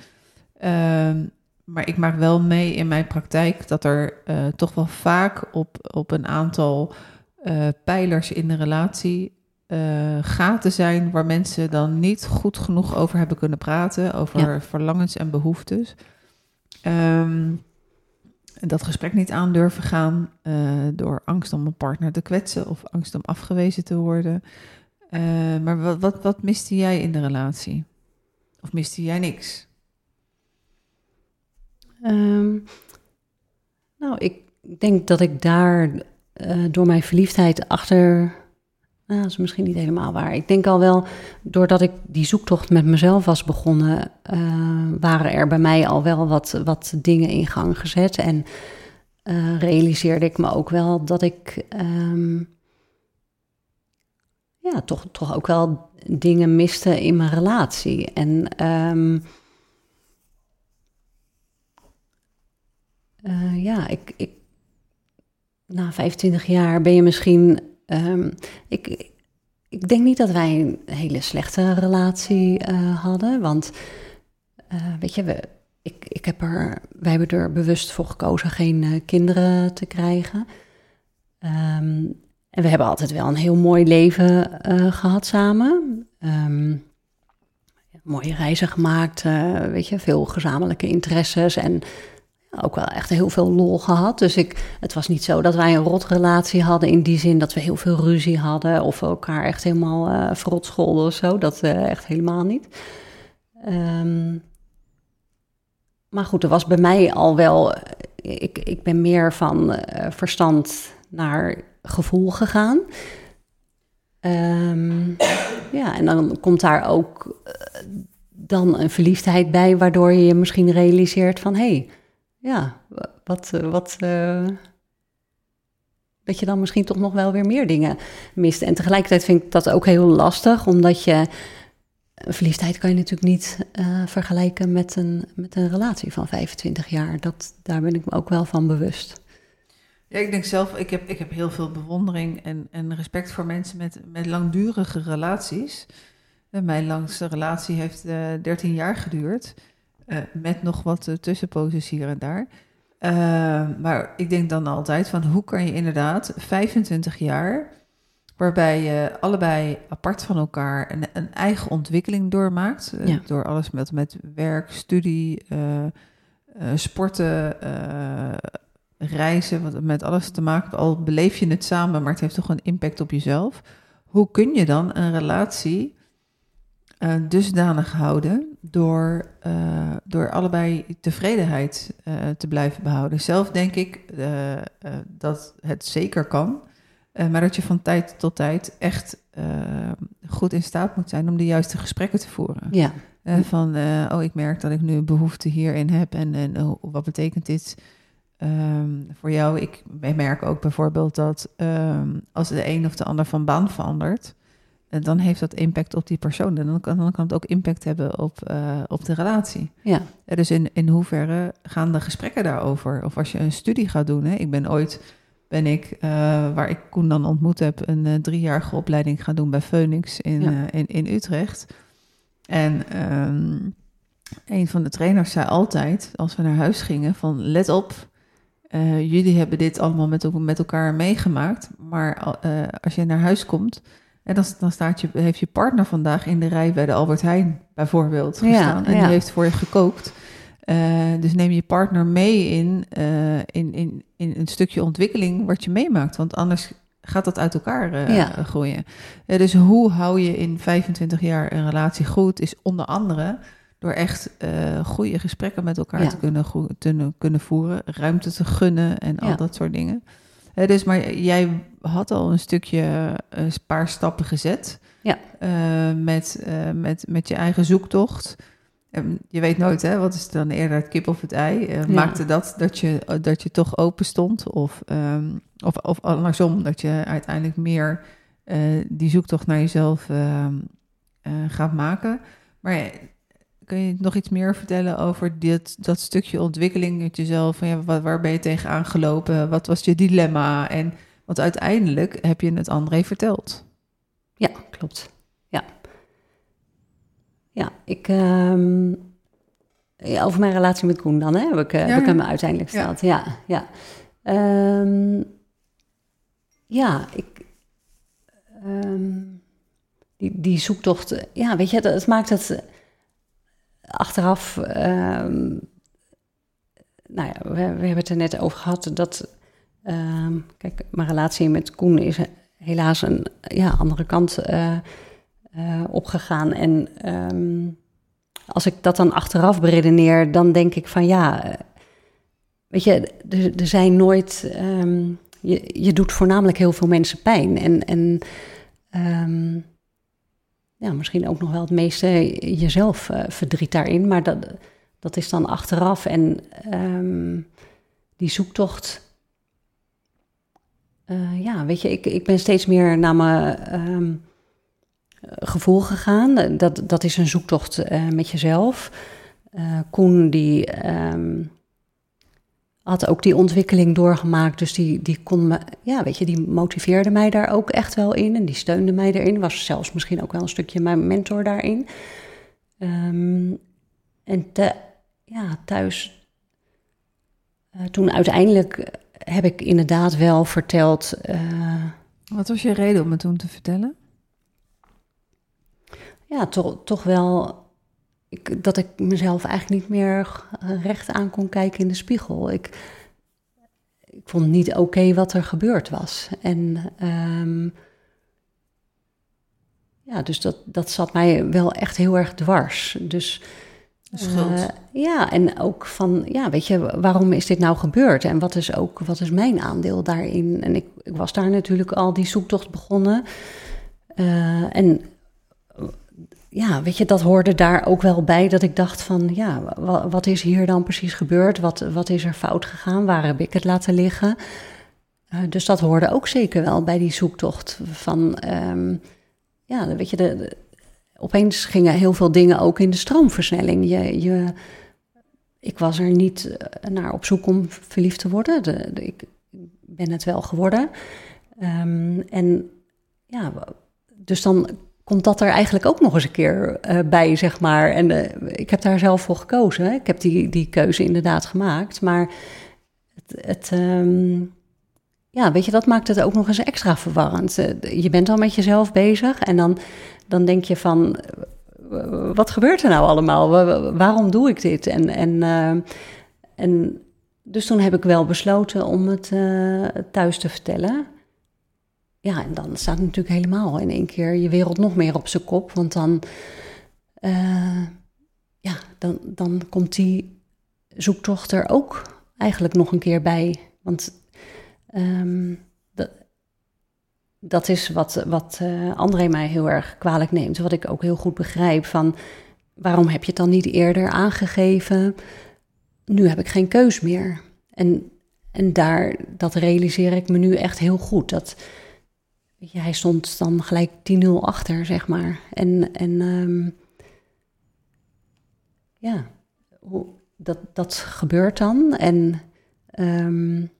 Um, maar ik maak wel mee in mijn praktijk dat er uh, toch wel vaak op, op een aantal pijlers in de relatie uh, gaten zijn waar mensen dan niet goed genoeg over hebben kunnen praten, over verlangens en behoeftes. Um, dat gesprek niet aan durven gaan uh, door angst om een partner te kwetsen of angst om afgewezen te worden. Uh, maar wat, wat, wat miste jij in de relatie? Of miste jij niks? Um, nou, ik denk dat ik daar door mijn verliefdheid achter nou, dat is misschien niet helemaal waar. Ik denk al wel, doordat ik die zoektocht met mezelf was begonnen, uh, waren er bij mij al wel wat, wat dingen in gang gezet. En uh, realiseerde ik me ook wel dat ik um, ja, toch, toch ook wel dingen miste in mijn relatie. En um, uh, ja, ik, ik, na 25 jaar ben je misschien Um, ik, ik denk niet dat wij een hele slechte relatie uh, hadden. Want uh, weet je, we, ik, ik heb er, wij hebben er bewust voor gekozen geen uh, kinderen te krijgen. Um, en we hebben altijd wel een heel mooi leven gehad samen. Um, mooie reizen gemaakt, weet je, veel gezamenlijke interesses. En ook wel echt heel veel lol gehad. Dus ik, het was niet zo dat wij een rotrelatie hadden in die zin dat we heel veel ruzie hadden of elkaar echt helemaal uh, verrot scholden of zo. Dat uh, echt helemaal niet. Um, maar goed, er was bij mij al wel. Ik, ik ben meer van verstand naar gevoel gegaan. Um, ja, en dan komt daar ook dan een verliefdheid bij, waardoor je je misschien realiseert van hey, ja, wat, eh, wat, uh, dat je dan misschien toch nog wel weer meer dingen mist. En tegelijkertijd vind ik dat ook heel lastig, omdat je verliefdheid kan je natuurlijk niet uh, vergelijken met een, met een relatie van 25 jaar. Dat, daar ben ik me ook wel van bewust. Ja, ik denk zelf, ik heb, ik heb heel veel bewondering en, en respect voor mensen met, met langdurige relaties. Mijn langste relatie heeft uh, 13 jaar geduurd. Uh, met nog wat uh, tussenposes hier en daar. Uh, maar ik denk dan altijd van hoe kan je inderdaad 25 jaar, waarbij je allebei apart van elkaar een, een eigen ontwikkeling doormaakt. Ja. Door alles met, met werk, studie, sporten, reizen, wat, met alles te maken. Al beleef je het samen, maar het heeft toch een impact op jezelf. Hoe kun je dan een relatie uh, dusdanig houden door, uh, door allebei tevredenheid uh, te blijven behouden. Zelf denk ik dat het zeker kan, maar dat je van tijd tot tijd echt goed in staat moet zijn om de juiste gesprekken te voeren. Ja. van, oh, ik merk dat ik nu behoefte hierin heb en, en wat betekent dit um, voor jou? Ik merk ook bijvoorbeeld dat um, als de een of de ander van baan verandert, dan heeft dat impact op die persoon. En dan kan, dan kan het ook impact hebben op, uh, op de relatie. Ja. ja. dus in, in hoeverre gaan de gesprekken daarover? Of als je een studie gaat doen. Hè? Ik ben ooit, ben ik, uh, waar ik Koen dan ontmoet heb, een uh, driejarige opleiding gaan doen bij Phoenix in, ja. in, in Utrecht. En um, een van de trainers zei altijd, als we naar huis gingen, van let op, jullie hebben dit allemaal met, met elkaar meegemaakt. Maar als je naar huis komt en dan, dan staat je, heeft je partner vandaag in de rij bij de Albert Heijn bijvoorbeeld gestaan. Ja, en die heeft voor je gekookt. Uh, dus neem je partner mee in, uh, in, in, in een stukje ontwikkeling wat je meemaakt. Want anders gaat dat uit elkaar uh, ja. groeien. dus hoe hou je in 25 jaar een relatie goed, is onder andere door echt goede gesprekken met elkaar te, kunnen, te kunnen voeren, ruimte te gunnen en al dat soort dingen. Dus maar jij had al een stukje, een paar stappen gezet. Ja. Uh, met, uh, met, met je eigen zoektocht. Um, je weet nooit, hè, wat is dan eerder het kip of het ei? Uh, ja. Maakte dat dat je, dat je toch open stond? Of, um, of, of andersom, dat je uiteindelijk meer die zoektocht naar jezelf gaat maken. Maar kun je nog iets meer vertellen over dit, dat stukje ontwikkeling met jezelf? Van, ja, waar, waar ben je tegenaan gelopen? Wat was je dilemma? En want uiteindelijk heb je het André verteld. Ja, klopt. Ja. Ja, ik... Um, ja, over mijn relatie met Koen dan, hè, heb ik, ja, heb ik hem uiteindelijk verteld. Ja, ja. Ja, um, ja ik... Um, die, die zoektocht, ja, weet je, het, het maakt het achteraf... nou ja, we, hebben het er net over gehad dat Um, kijk, mijn relatie met Koen is helaas een ja, andere kant uh, uh, opgegaan. En um, als ik dat dan achteraf beredeneer, dan denk ik van ja, eh, weet je, er, zijn nooit. Je, je doet voornamelijk heel veel mensen pijn. En, en ja, misschien ook nog wel het meeste jezelf uh, verdriet daarin. Maar dat, dat is dan achteraf. En die zoektocht uh, ja, weet je, ik, ik ben steeds meer naar mijn um, gevoel gegaan. Dat, dat is een zoektocht uh, met jezelf. Koen, die um, had ook die ontwikkeling doorgemaakt. Dus die, die kon me, ja, weet je, die motiveerde mij daar ook echt wel in. En die steunde mij erin. Was zelfs misschien ook wel een stukje mijn mentor daarin. Um, en te, ja, thuis, toen uiteindelijk heb ik inderdaad wel verteld. Uh, Wat was je reden om het toen te vertellen? Ja, toch, toch wel ik, dat ik mezelf eigenlijk niet meer recht aan kon kijken in de spiegel. Ik, ik vond niet oké wat er gebeurd was. En ehm, ja, dus dat, dat zat mij wel echt heel erg dwars. Dus Schuld. Uh, ja, en ook van, ja, weet je, waarom is dit nou gebeurd? En wat is ook, wat is mijn aandeel daarin? En ik, ik was daar natuurlijk al die zoektocht begonnen. Uh, en ja, weet je, dat hoorde daar ook wel bij dat ik dacht van, ja, wat, is hier dan precies gebeurd? Wat, wat is er fout gegaan? Waar heb ik het laten liggen? Uh, dus dat hoorde ook zeker wel bij die zoektocht van, um, ja, weet je, de, opeens gingen heel veel dingen ook in de stroomversnelling. Je, je, ik was er niet naar op zoek om verliefd te worden. De, ik ben het wel geworden. Um, en ja, dus dan komt dat er eigenlijk ook nog eens een keer uh, bij, zeg maar. En uh, ik heb daar zelf voor gekozen. Hè? Ik heb die, die keuze inderdaad gemaakt. Maar het, het um, ja, weet je, dat maakt het ook nog eens extra verwarrend. Uh, je bent al met jezelf bezig en dan, dan denk je van... Wat gebeurt er nou allemaal? Waarom doe ik dit? En, en, en dus toen heb ik wel besloten om het thuis te vertellen ja, en dan staat natuurlijk helemaal in één keer je wereld nog meer op zijn kop. Want dan, uh, ja, dan, dan komt die zoektocht er ook eigenlijk nog een keer bij. Want um, dat, dat is wat, wat uh, André mij heel erg kwalijk neemt. Wat ik ook heel goed begrijp van waarom heb je het dan niet eerder aangegeven? Nu heb ik geen keus meer. En, en daar, dat realiseer ik me nu echt heel goed. Dat, je, hij stond dan gelijk 10-0 achter, zeg maar. En, en um, ja, hoe, dat, dat gebeurt dan. En um,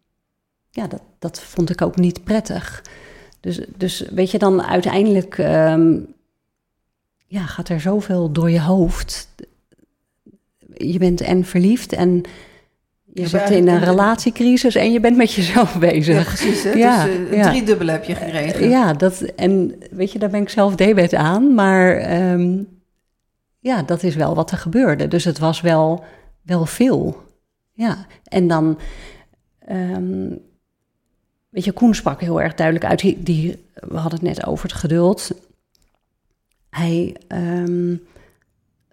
ja, dat, dat vond ik ook niet prettig. Dus, dus weet je, dan uiteindelijk um, ja, gaat er zoveel door je hoofd. Je bent en verliefd en je zit in een relatiecrisis en je bent met jezelf *laughs* bezig. Ja, precies. Hè? Ja, dus uh, ja. heb je gekregen. Ja, dat, en weet je, daar ben ik zelf debet aan. Maar um, ja, dat is wel wat er gebeurde. Dus het was wel, wel veel. Ja, en dan... Um, weet je, Koen sprak heel erg duidelijk uit. Die, die, we hadden het net over het geduld. Hij um,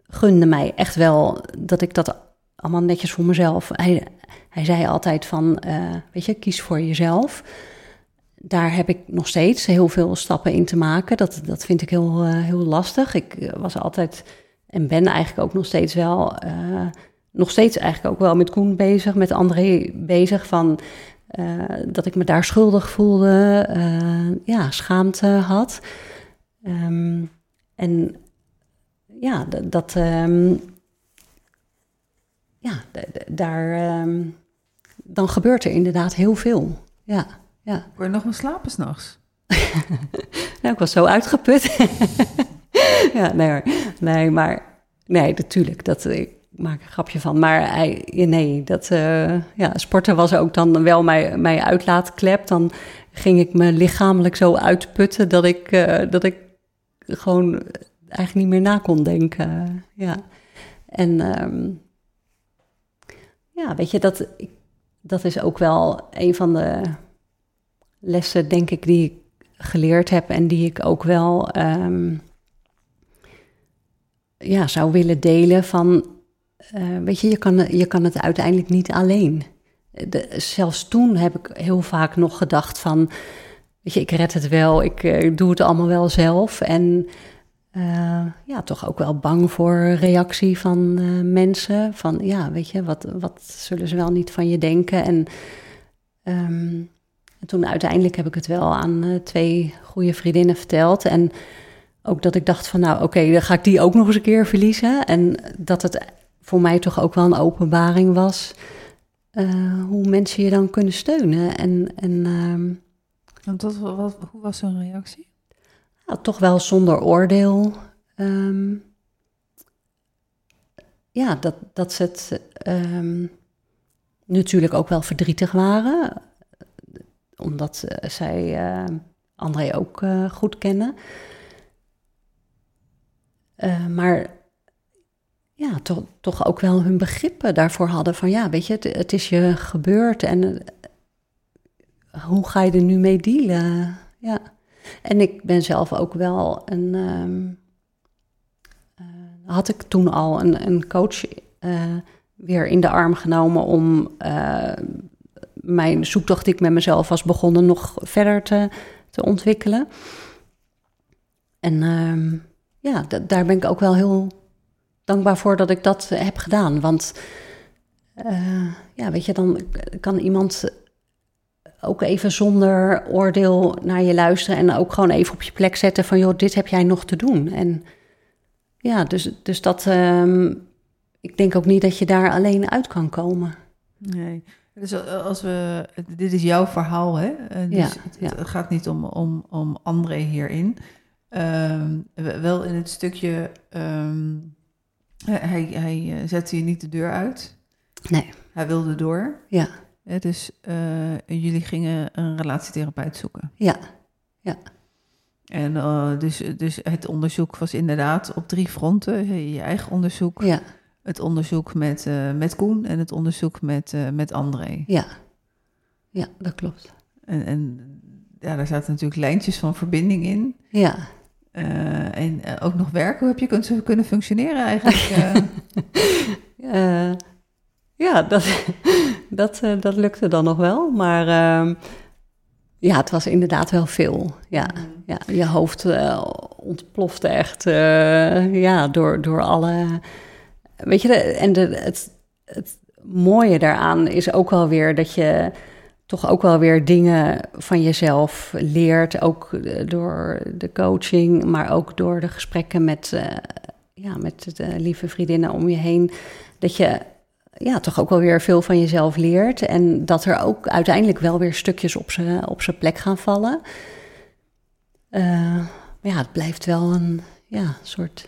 gunde mij echt wel dat ik dat allemaal netjes voor mezelf. Hij, hij zei altijd van, uh, weet je, kies voor jezelf. Daar heb ik nog steeds heel veel stappen in te maken. Dat, dat vind ik heel, uh, heel lastig. Ik eh, was altijd en ben eigenlijk ook nog steeds wel, nog steeds eigenlijk ook wel met Koen bezig, met André bezig van dat ik me daar schuldig voelde, ja, schaamte had. Um, en ja, dat, um, ja, daar, um, dan gebeurt er inderdaad heel veel. Ja, ja. Kon je nog wel slapen s'nachts? *laughs* nou, ik was zo uitgeput. *laughs* ja, nee hoor. Nee, maar nee, natuurlijk. Dat, ik maak een grapje van. Maar nee, dat, uh, ja, sporten was ook dan wel mijn, mijn uitlaatklep. Dan ging ik me lichamelijk zo uitputten dat ik, uh, dat ik gewoon eigenlijk niet meer na kon denken. Ja. En um, ja, weet je, dat, dat is ook wel een van de lessen, denk ik, die ik geleerd heb en die ik ook wel um, ja, zou willen delen van, uh, weet je, je kan, je kan het uiteindelijk niet alleen. Zelfs toen heb ik heel vaak nog gedacht van, weet je, ik red het wel, ik uh, doe het allemaal wel zelf. En uh, ja, toch ook wel bang voor reactie van uh, mensen. Van ja, weet je, wat, wat zullen ze wel niet van je denken? En, en toen uiteindelijk heb ik het wel aan uh, twee goede vriendinnen verteld. En ook dat ik dacht van nou oké, dan ga ik die ook nog eens een keer verliezen. En dat het voor mij toch ook wel een openbaring was. hoe mensen je dan kunnen steunen. En, en, wat, wat, hoe was hun reactie? Nou, toch wel zonder oordeel. Um, ja, dat, dat ze het um, natuurlijk ook wel verdrietig waren. Omdat zij uh, André ook uh, goed kennen. maar ja, toch, toch ook wel hun begrippen daarvoor hadden. Van ja, weet je, het, het is je gebeurd en eh, hoe ga je er nu mee dealen? Ja. En ik ben zelf ook wel een. ehm, eh, had ik toen al een, een coach eh, weer in de arm genomen om eh, mijn zoektocht die ik met mezelf was begonnen nog verder te, te ontwikkelen. En ehm, ja, da- daar ben ik ook wel heel dankbaar voor dat ik dat heb gedaan. Want ja, weet je, dan kan iemand ook even zonder oordeel naar je luisteren en ook gewoon even op je plek zetten van, joh, dit heb jij nog te doen. En ja, dus, dus dat, ehm, ik denk ook niet dat je daar alleen uit kan komen. Nee. Dus eh, als we, dit is jouw verhaal, hè? Eh, Dus Ja, het, ja. het gaat niet om, om, om André hierin. Ehm, wel in het stukje, ehm, hij, hij eh, zette je niet de deur uit. Nee, Hij wilde door. ja, Hè, dus eh, jullie gingen een relatietherapeut zoeken. ja, En eh, dus, dus het onderzoek was inderdaad op drie fronten. Je eigen onderzoek, ja, het onderzoek met, eh, met Koen en het onderzoek met, met André. ja. Ja, dat klopt. En, en ja, daar zaten natuurlijk lijntjes van verbinding in. Ja. En ook nog werken. Hoe heb je kun- kunnen functioneren eigenlijk? *laughs* eh? Ja, dat, *laughs* dat, eh, dat lukte dan nog wel. Maar ehm, ja, het was inderdaad wel veel. Ja, ja je hoofd eh, ontplofte echt eh, ja, door, door alle... Weet je, de, en de, het, het mooie daaraan is ook wel weer dat je toch ook wel weer dingen van jezelf leert. Ook door de coaching, maar ook door de gesprekken met, ja, met de lieve vriendinnen om je heen. Dat je ja, toch ook wel weer veel van jezelf leert. En dat er ook uiteindelijk wel weer stukjes op zijn op plek gaan vallen. Eh, maar ja, het blijft wel een ja, soort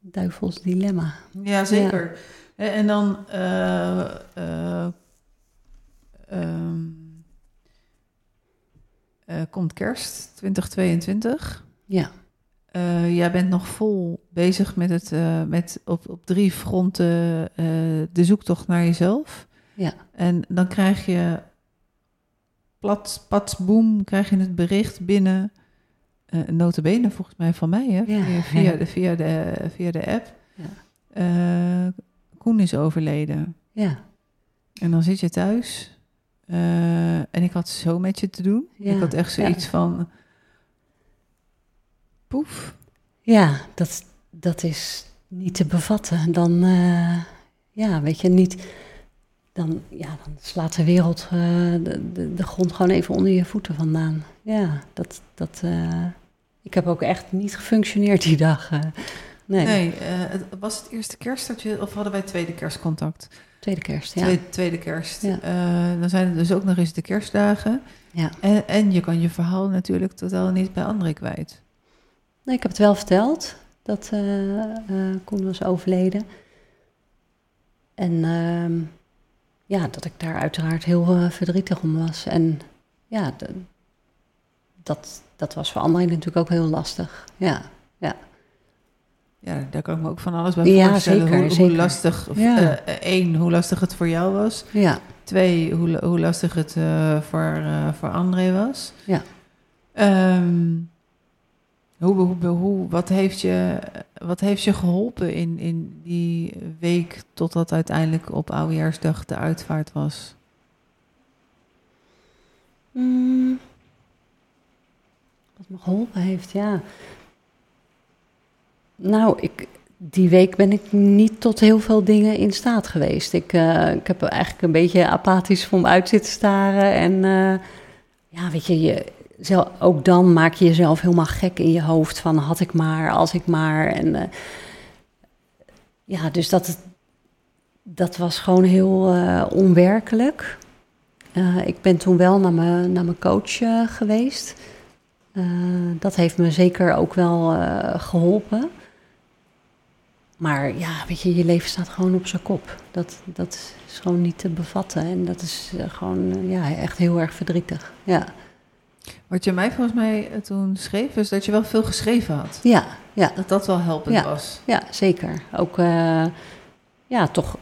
duivels dilemma. ja, zeker. En, en dan eh, eh, ehm, eh, komt kerst 2022. Ja, Eh, jij bent nog vol bezig met het eh, met op, op drie fronten eh, de zoektocht naar jezelf. ja, En dan krijg je plat, pats, boem, krijg je het bericht binnen. notabene volgens mij van mij, hè? Ja, via, via, *laughs* de, via, de, via de app. Ja. Koen is overleden. ja, En dan zit je thuis. en ik had zo met je te doen. Ik had echt zoiets van... Poef. ja dat, dat is niet te bevatten. Dan, eh, ja, weet je, niet... Dan, ja, dan slaat de wereld eh, de, de, de grond gewoon even onder je voeten vandaan. Ja, dat... dat eh, ik heb ook echt niet gefunctioneerd die dag. nee, Nee, was het eerste kerst dat je... Of hadden wij tweede kerstcontact? tweede kerst, ja. Tweede, tweede kerst. Ja. Dan zijn er dus ook nog eens de kerstdagen. ja. En, en je kan je verhaal natuurlijk totaal niet bij André kwijt. Nee, ik heb het wel verteld dat eh, Koen was overleden. En ehm, ja, dat ik daar uiteraard heel eh, verdrietig om was. En ja, dat, dat was voor André natuurlijk ook heel lastig. Ja, Ja, daar kan ik me ook van alles bij Ja, voorstellen. zeker, hoe, lastig, Ja. één, hoe lastig het voor jou was. ja, Twee, hoe, hoe lastig het voor, voor André was. Ja. Ehm, hoe, hoe, hoe, wat, heeft je, wat heeft je geholpen in, in die week totdat uiteindelijk op Oudejaarsdag de uitvaart was? Mm. Wat me geholpen heeft, ja. Nou, ik, die week ben ik niet tot heel veel dingen in staat geweest. Ik, eh, ik heb eigenlijk een beetje apathisch voor me uit zitten staren. En eh, ja, weet je, je ook dan maak je jezelf helemaal gek in je hoofd van had ik maar, als ik maar. En eh, ja, dus dat, dat was gewoon heel eh, onwerkelijk. Eh, ik ben toen wel naar mijn, naar mijn coach geweest. Dat heeft me zeker ook wel eh, geholpen. Maar ja, weet je, je leven staat gewoon op zijn kop. Dat, dat is gewoon niet te bevatten. En dat is gewoon ja, echt heel erg verdrietig. Ja, Wat je mij volgens mij eh, toen schreef, is dat je wel veel geschreven had. ja, ja, Dat dat wel helpend Ja. was. ja zeker. Ook, eh, ja, toch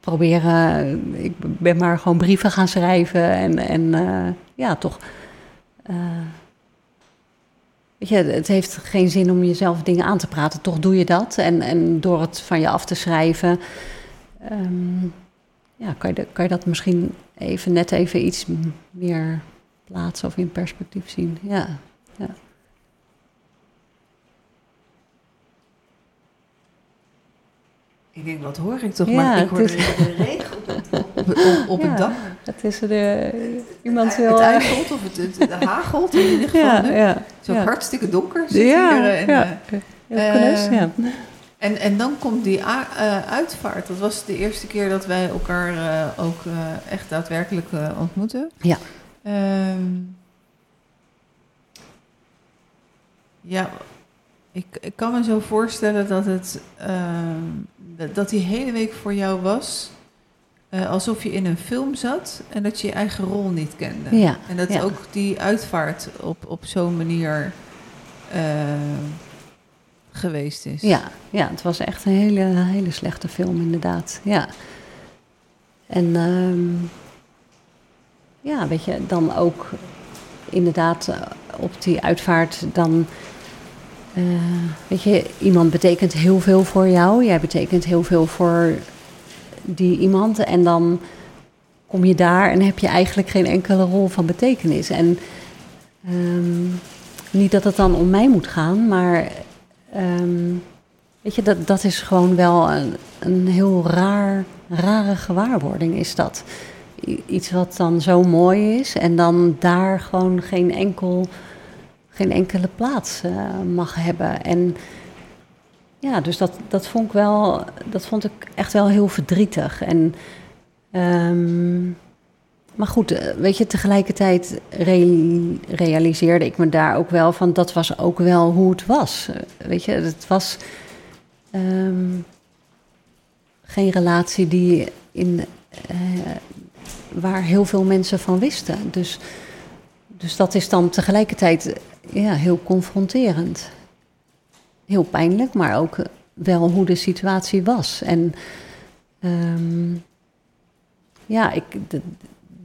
proberen. Ik ben maar gewoon brieven gaan schrijven en, en eh, ja, toch. eh, weet je, het heeft geen zin om jezelf dingen aan te praten. Toch doe je dat. En, en door het van je af te schrijven, ehm, ja, kan, je, kan je dat misschien even net even iets meer plaatsen of in perspectief zien. Ja, ja. Ik denk, wat hoor ik toch? Ja, maar ik het hoor is- de, regen op, het- *laughs* op, op, op Ja, het dak. Het is de, iemand Het wil. ijzelt of het, het, de hagelt in ieder geval ja, nu. ja, Zo ja. hartstikke donker zit Ja, hier. En, ja. eh, knus, Eh, ja. en, en dan komt die eh, uitvaart. Dat was de eerste keer dat wij elkaar eh, ook eh, echt daadwerkelijk eh, ontmoeten. Ja. Ehm, ja, ik, ik kan me zo voorstellen dat het ehm, dat- die hele week voor jou was eh, alsof je in een film zat en dat je je eigen rol niet kende. Ja, En dat ja. ook die uitvaart op, op zo'n manier eh, geweest is. Ja, ja, het was echt een hele, hele slechte film, inderdaad. Ja. En ehm, ja, weet je, dan ook inderdaad eh, op die uitvaart, dan. eh, weet je, iemand betekent heel veel voor jou. Jij betekent heel veel voor die iemand. En dan kom je daar en heb je eigenlijk geen enkele rol van betekenis. En ehm, niet dat het dan om mij moet gaan, maar Ehm, weet je, dat, dat is gewoon wel een, een heel raar, rare gewaarwording is dat. Iets wat dan zo mooi is en dan daar gewoon geen, enkel, geen enkele plaats eh, mag hebben. En ja, dus dat, dat vond ik wel, dat vond ik echt wel heel verdrietig. En, ehm, maar goed, eh, weet je, tegelijkertijd re- realiseerde ik me daar ook wel van, dat was ook wel hoe het was. Weet je, het was ehm, geen relatie die in, eh, waar heel veel mensen van wisten. Dus, dus dat is dan tegelijkertijd ja, heel confronterend. Heel pijnlijk, maar ook wel hoe de situatie was. En ehm, ja, ik,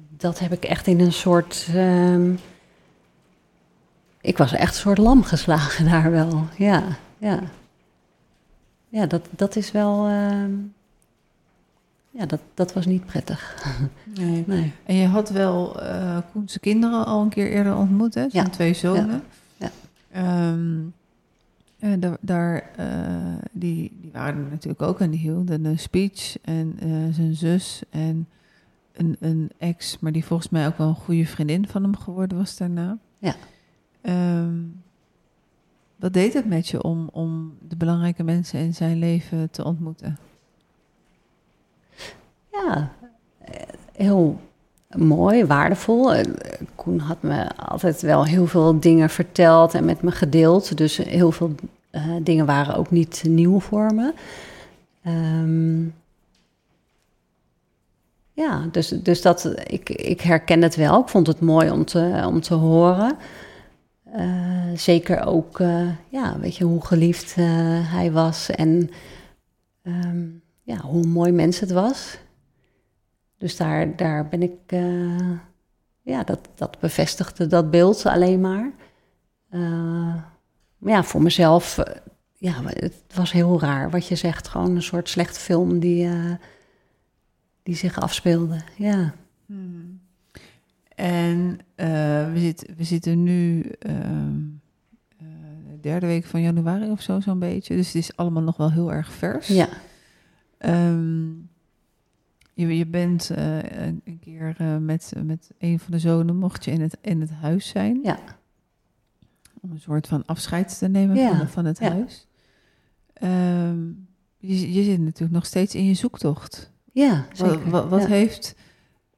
dat heb ik echt in een soort. ehm, ik was echt een soort lam geslagen *laughs* daar wel. Ja, ja. Ja, dat, dat is wel. ehm, ja, dat, dat was niet prettig. *laughs* Nee. Nee. En je had wel eh Koense kinderen al een keer eerder ontmoet, hè? Zijn Ja. twee zonen. Ja. Ehm, en daar, daar, eh, die, die waren er natuurlijk ook en die hielden een speech. En eh, zijn zus en een, een ex, maar die volgens mij ook wel een goede vriendin van hem geworden was daarna. Ja. Ehm, wat deed het met je om, om de belangrijke mensen in zijn leven te ontmoeten? Ja, heel mooi, waardevol. Eh, Koen had me altijd wel heel veel dingen verteld en met me gedeeld. Dus heel veel eh, dingen waren ook niet nieuw voor me. Ehm, ja, dus, dus dat, ik, ik herken het wel. Ik vond het mooi om te, om te horen. Eh, zeker ook, ja, weet je, hoe geliefd hij was en ehm, ja, hoe mooi mens het was. Dus daar, daar ben ik, eh, ja, dat, dat bevestigde dat beeld alleen maar. Eh, maar ja, voor mezelf, eh, ja, het was heel raar wat je zegt. Gewoon een soort slechte film die, eh, die zich afspeelde. Ja, Hmm. En eh, we, zit, we zitten nu ehm, eh, de derde week van januari of zo, zo'n beetje. Dus het is allemaal nog wel heel erg vers. ja, Ehm, je, je bent eh, een een keer eh, met, met een van de zonen, mocht je in het, in het huis zijn. Ja. Om een soort van afscheid te nemen Ja, van, van het ja. huis. Ehm, je, je zit natuurlijk nog steeds in je zoektocht. ja zeker. wat, wat ja. heeft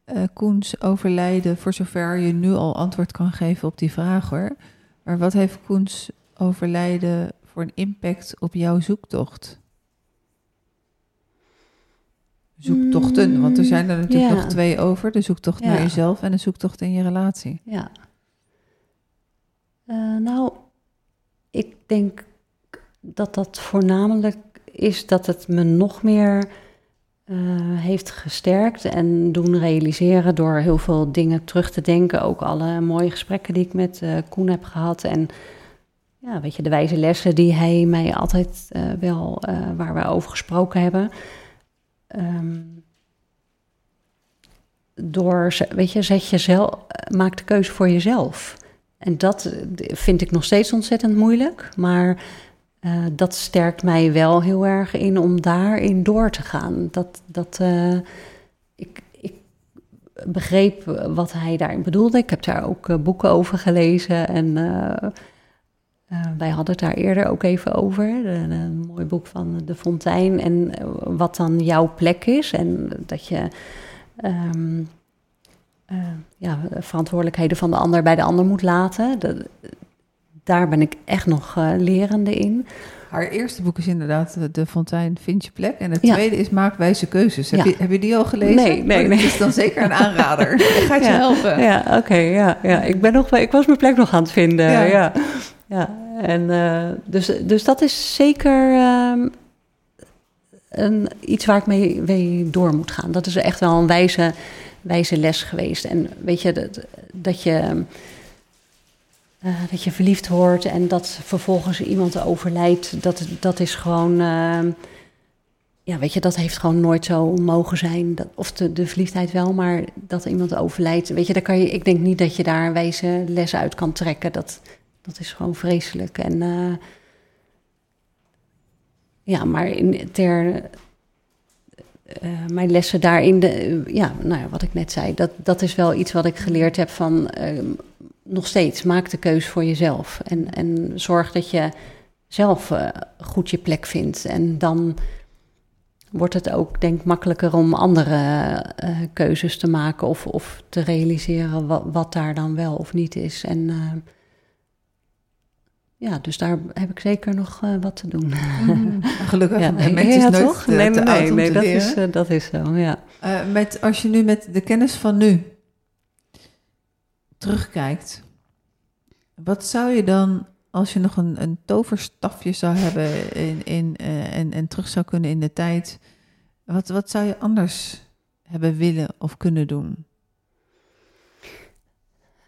eh, Koens overlijden, voor zover je nu al antwoord kan geven op die vraag hoor. Maar wat heeft Koens overlijden voor een impact op jouw zoektocht? Zoektochten, want er zijn er natuurlijk ja. nog twee over. De zoektocht naar jezelf en de zoektocht in je relatie. Ja. Eh, nou, ik denk dat dat voornamelijk is dat het me nog meer eh, heeft gesterkt en doen realiseren door heel veel dingen terug te denken. Ook alle mooie gesprekken die ik met uh, Koen heb gehad. En ja, weet je, de wijze lessen die hij mij altijd wel, waar we over gesproken hebben. Um, door, weet je, zet jezelf, maak de keuze voor jezelf. En dat vind ik nog steeds ontzettend moeilijk. Maar uh, dat sterkt mij wel heel erg in om daarin door te gaan. Dat, dat, uh, ik, ik begreep wat hij daarin bedoelde. Ik heb daar ook boeken over gelezen. En wij hadden het daar eerder ook even over. Een, mooi boek van De Fontein. En wat dan jouw plek is. En dat je. Um, ja, verantwoordelijkheden van de ander bij de ander moet laten. Dat, daar ben ik echt nog uh, lerende in. Haar eerste boek is inderdaad De Fontein Vind je plek. En het tweede is Maak wijze keuzes. Heb, je, heb je die al gelezen? Nee, nee, nee. Dat is dan zeker een aanrader. *laughs* Dat gaat je helpen. Ja, oké. ja, ja. Ik, ben nog, ik was mijn plek nog aan het vinden. Ja. Ja. En, uh, dus, dus dat is zeker uh, een, iets waar ik mee, mee, door moet gaan. Dat is echt wel een wijze, wijze les geweest. En weet je, dat, dat je uh, dat je verliefd wordt en dat vervolgens iemand overlijdt, dat, dat is gewoon. Uh, ja, weet je, dat heeft gewoon nooit zo mogen zijn. Dat, of de, de verliefdheid wel, maar dat iemand overlijdt. Weet je, daar kan je, ik denk niet dat je daar een wijze les uit kan trekken. Dat, dat is gewoon vreselijk. En uh, ja, maar in, ter. mijn lessen daarin, de, ja, nou ja, wat ik net zei, dat, dat is wel iets wat ik geleerd heb van nog steeds, maak de keus voor jezelf. En, en zorg dat je zelf uh, goed je plek vindt. En dan wordt het ook, denk ik, makkelijker om andere keuzes te maken of, of te realiseren wat, wat, daar dan wel of niet is. En ja, dus daar heb ik zeker nog wat te doen. Mm, *laughs* gelukkig, ja, nee, met ja, toch? Te, nee, nee, nee, nee dat, is, dat is zo, ja. met, als je nu met de kennis van nu terugkijkt, wat zou je dan, als je nog een, een toverstafje zou hebben in, in, en, en terug zou kunnen in de tijd, wat, wat zou je anders hebben willen of kunnen doen?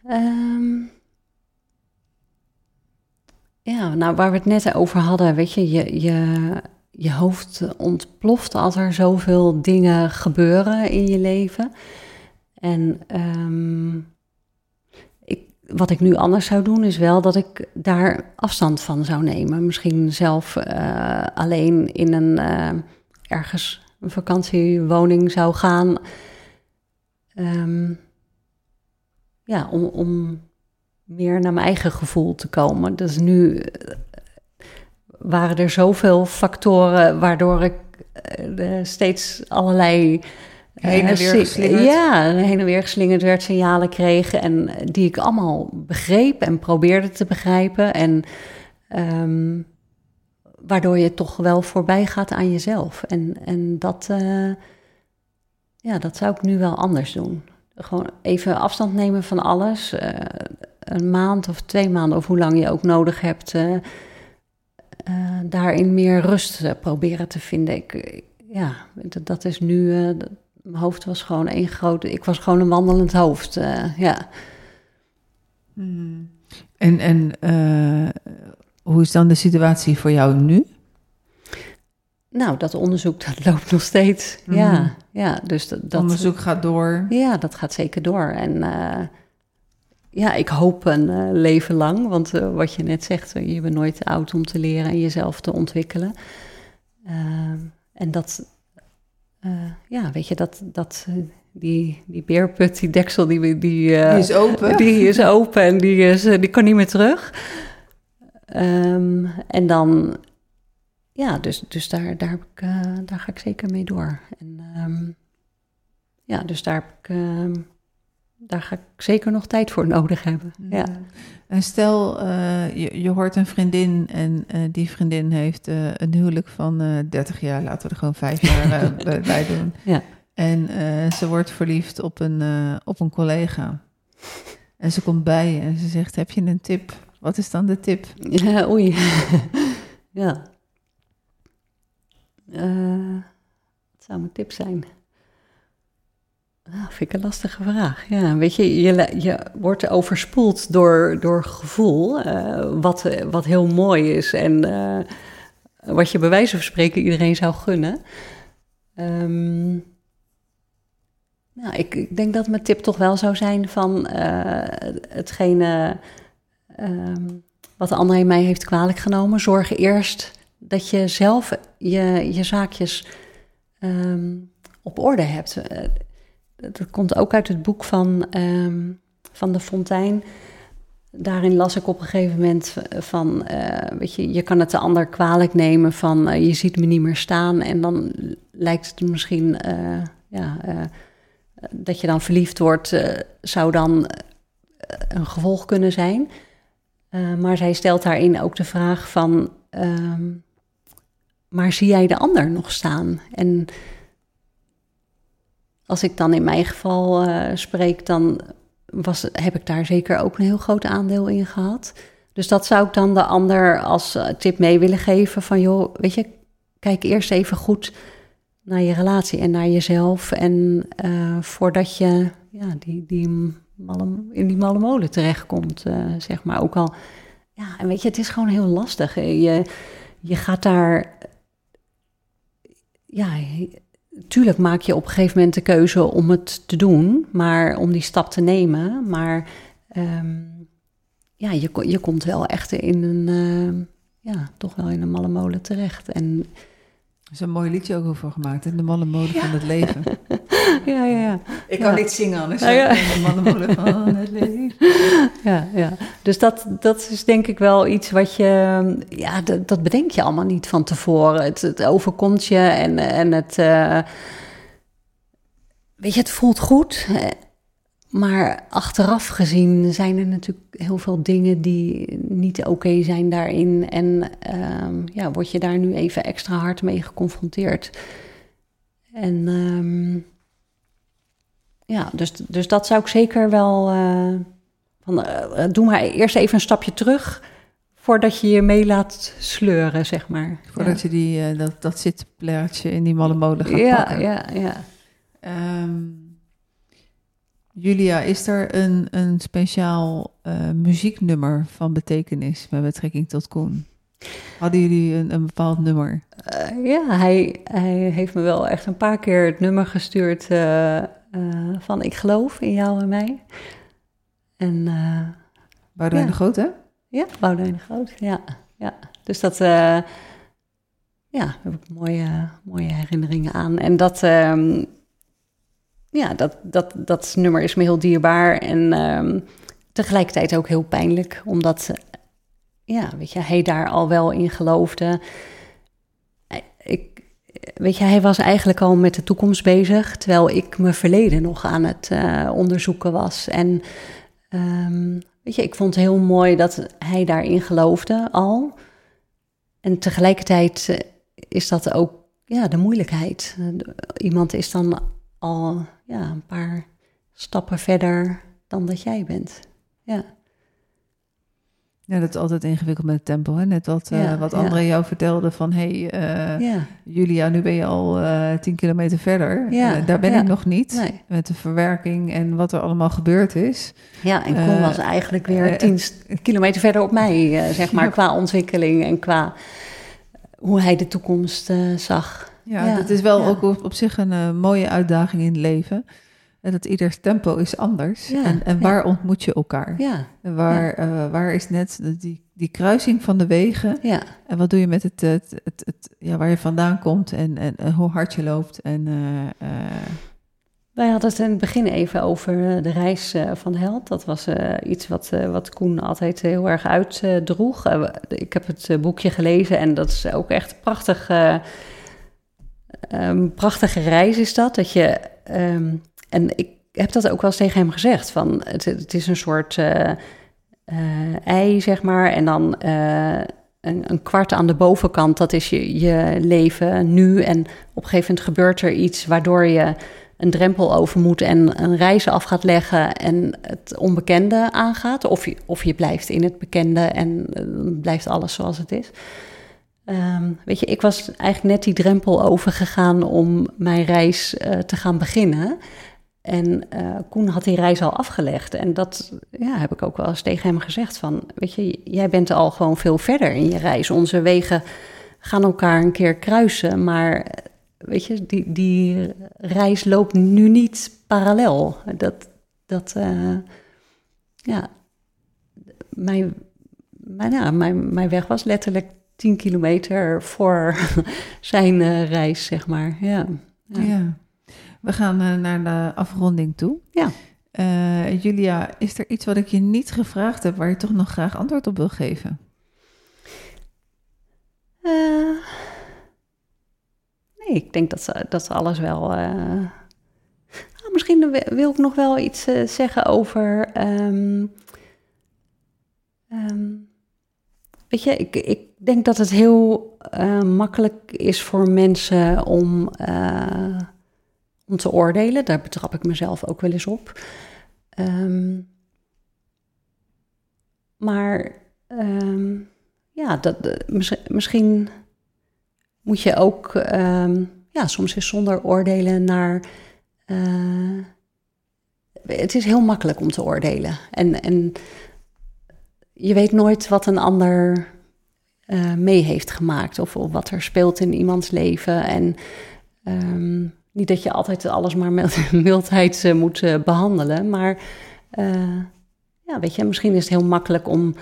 Um, ja, nou waar we het net over hadden, weet je, je, je, je hoofd ontploft als er zoveel dingen gebeuren in je leven. En um, wat ik nu anders zou doen, is wel dat ik daar afstand van zou nemen. Misschien zelf uh, alleen in een uh, ergens een vakantiewoning zou gaan. Um, ja, om, om meer naar mijn eigen gevoel te komen. Dus nu uh, waren er zoveel factoren waardoor ik steeds allerlei heen en weer geslingerd? Ja, heen en weer geslingerd werd, signalen kreeg en die ik allemaal begreep en probeerde te begrijpen. En um, waardoor je toch wel voorbij gaat aan jezelf. En, en dat, uh, ja, dat zou ik nu wel anders doen. Gewoon even afstand nemen van alles. Uh, een maand of twee maanden, of hoe lang je ook nodig hebt. Uh, daarin meer rust proberen te vinden. Ik, ja, dat, dat is nu mijn hoofd was gewoon één grote. Ik was gewoon een wandelend hoofd. Ja. Hmm. En, en hoe is dan de situatie voor jou nu? Nou, dat onderzoek dat *laughs* loopt nog steeds. Mm. Ja, ja, dus dat, dat onderzoek gaat door. Ja, dat gaat zeker door. En uh, ja, ik hoop een leven lang. Want wat je net zegt, je bent nooit oud om te leren en jezelf te ontwikkelen. en dat, ja, weet je, dat, dat, die, die beerput, die deksel, die, die, die is open. Die is open en die, is, die kan niet meer terug. Um, en dan, ja, dus, dus daar, daar, heb ik, daar ga ik zeker mee door. En um, ja, dus daar heb ik daar ga ik zeker nog tijd voor nodig hebben. Ja. En stel, uh, je, je, hoort een vriendin en uh, die vriendin heeft uh, een huwelijk van 30 jaar, laten we er gewoon vijf jaar *laughs* bij doen. Ja. En ze wordt verliefd op een, op een collega. En ze komt bij en ze zegt: Heb je een tip? Wat is dan de tip? Ja, oei. *laughs* ja. Wat zou mijn tip zijn? Nou, vind ik een lastige vraag. Ja, weet je, je, je wordt overspoeld door, door gevoel, uh, wat, wat heel mooi is en uh, wat je bij wijze van spreken iedereen zou gunnen. Um, nou, ik, ik, denk dat mijn tip toch wel zou zijn van uh, hetgene um, wat André mij heeft kwalijk genomen. Zorg eerst dat je zelf je, je zaakjes um, op orde hebt. Dat komt ook uit het boek van, um, van de Fontein. Daarin las ik op een gegeven moment van, uh, weet je, je kan het de ander kwalijk nemen van uh, je ziet me niet meer staan en dan lijkt het misschien, uh, ja, dat je dan verliefd wordt, zou dan een gevolg kunnen zijn. maar zij stelt daarin ook de vraag van, um, maar zie jij de ander nog staan? En als ik dan in mijn geval uh, spreek, dan was, heb ik daar zeker ook een heel groot aandeel in gehad. Dus dat zou ik dan de ander als eh, tip mee willen geven: van joh, weet je, kijk eerst even goed naar je relatie en naar jezelf. En uh, voordat je ja, die, die in die malle molen terechtkomt, zeg maar. Ook al, ja, en weet je, het is gewoon heel lastig. Je, je gaat daar, ja, tuurlijk maak je op een gegeven moment de keuze om het te doen, maar om die stap te nemen. Maar um, ja, je, je komt wel echt in een, uh, ja, toch wel in een malle molen terecht. En er is een mooi liedje ook over gemaakt, in de malle molen ja. van het leven. *laughs* ja, ja, ja. Ik kan niet zingen anders. Ja, ja. Van het leven. *laughs* Ja, ja. Dus dat, dat is denk ik wel iets wat je... Ja, dat, dat bedenk je allemaal niet van tevoren. Het, het overkomt je en, en het... Uh, weet je, het voelt goed. Maar achteraf gezien zijn er natuurlijk heel veel dingen die niet oké okay zijn daarin. En um, ja, word je daar nu even extra hard mee geconfronteerd. En um, ja, dus, dus dat zou ik zeker wel. Uh, van, uh, doe maar eerst even een stapje terug voordat je je mee laat sleuren, zeg maar. Voordat ja. je die, uh, dat, dat zitplaatje in die malle molen gaat ja, pakken. Ja, ja, um, Julia, is er een, een speciaal muzieknummer van betekenis met betrekking tot Koen? Hadden jullie een, een bepaald nummer? Uh, ja, hij, hij heeft me wel echt een paar keer het nummer gestuurd uh, van Ik geloof in jou en mij. En, Boudewijn ja. de Groot, hè? Ja, Boudewijn de Groot, ja. ja. Dus dat, ja, daar heb ik mooie, mooie herinneringen aan. En dat ehm, ja, dat, dat, dat nummer is me heel dierbaar en um, tegelijkertijd ook heel pijnlijk, omdat ja, weet je, hij daar al wel in geloofde. Ik, weet je, hij was eigenlijk al met de toekomst bezig, terwijl ik mijn verleden nog aan het uh, onderzoeken was. En um, weet je, ik vond het heel mooi dat hij daarin geloofde al. En tegelijkertijd is dat ook ja, de moeilijkheid. Iemand is dan al ja, een paar stappen verder dan dat jij bent. Ja. Ja, dat is altijd ingewikkeld met het tempo. Hè? Net wat, ja, uh, wat André ja. jou vertelde van... hé, hey, uh, ja. Julia, nu ben je al uh, tien kilometer verder. Daar ben ik nog niet. Nee. Met de verwerking en wat er allemaal gebeurd is. Ja, en Koen was eigenlijk weer tien kilometer verder op mij, zeg maar... qua ontwikkeling en qua hoe hij de toekomst zag. Ja, dat is wel ook op, op zich een mooie uitdaging in het leven. En dat ieders tempo is anders. Ja, en, en waar ontmoet je elkaar? Ja. En waar, uh, waar is net die, die kruising van de wegen? Ja. En wat doe je met het, het, het, het ja, waar je vandaan komt en, en, en hoe hard je loopt? En, uh, Wij hadden het in het begin even over de reis van held. Dat was iets wat, wat Koen altijd heel erg uitdroeg. ik heb het boekje gelezen en dat is ook echt prachtig um, prachtige reis is dat. Dat je, um, en ik heb dat ook wel eens tegen hem gezegd. Van het, het is een soort uh, uh, ei, zeg maar. En dan uh, een, een, kwart aan de bovenkant, dat is je, je leven nu. En op een gegeven moment gebeurt er iets waardoor je een drempel over moet en een reis af gaat leggen en het onbekende aangaat. Of je, of je blijft in het bekende en blijft alles zoals het is. ehm, weet je, ik was eigenlijk net die drempel overgegaan om mijn reis eh, te gaan beginnen. En uh, Koen had die reis al afgelegd. En dat ja, heb ik ook wel eens tegen hem gezegd. Van, weet je, jij bent al gewoon veel verder in je reis. Onze wegen gaan elkaar een keer kruisen. Maar weet je, die, die reis loopt nu niet parallel. Dat, dat uh, ja, mijn, mijn, mijn, mijn weg was letterlijk 10 kilometer voor *laughs* zijn uh, reis, zeg maar. Ja. ja. We gaan uh, naar de afronding toe. Ja. Uh, Julia, is er iets wat ik je niet gevraagd heb waar je toch nog graag antwoord op wil geven? nee, ik denk dat ze, dat ze alles wel. Uh... misschien wil ik nog wel iets zeggen over. Um, um, weet je, ik, ik denk dat het heel makkelijk is voor mensen om om te oordelen. Daar betrap ik mezelf ook wel eens op. Um, maar um, ja, dat, misschien moet je ook um, ja, soms eens zonder oordelen naar. Uh, het is heel makkelijk om te oordelen. En, en je weet nooit wat een ander uh, mee heeft gemaakt of, of, wat er speelt in iemands leven. En niet dat je altijd alles maar met *laughs* mildheid uh, moet uh, behandelen, maar uh, ja, weet je, misschien is het heel makkelijk om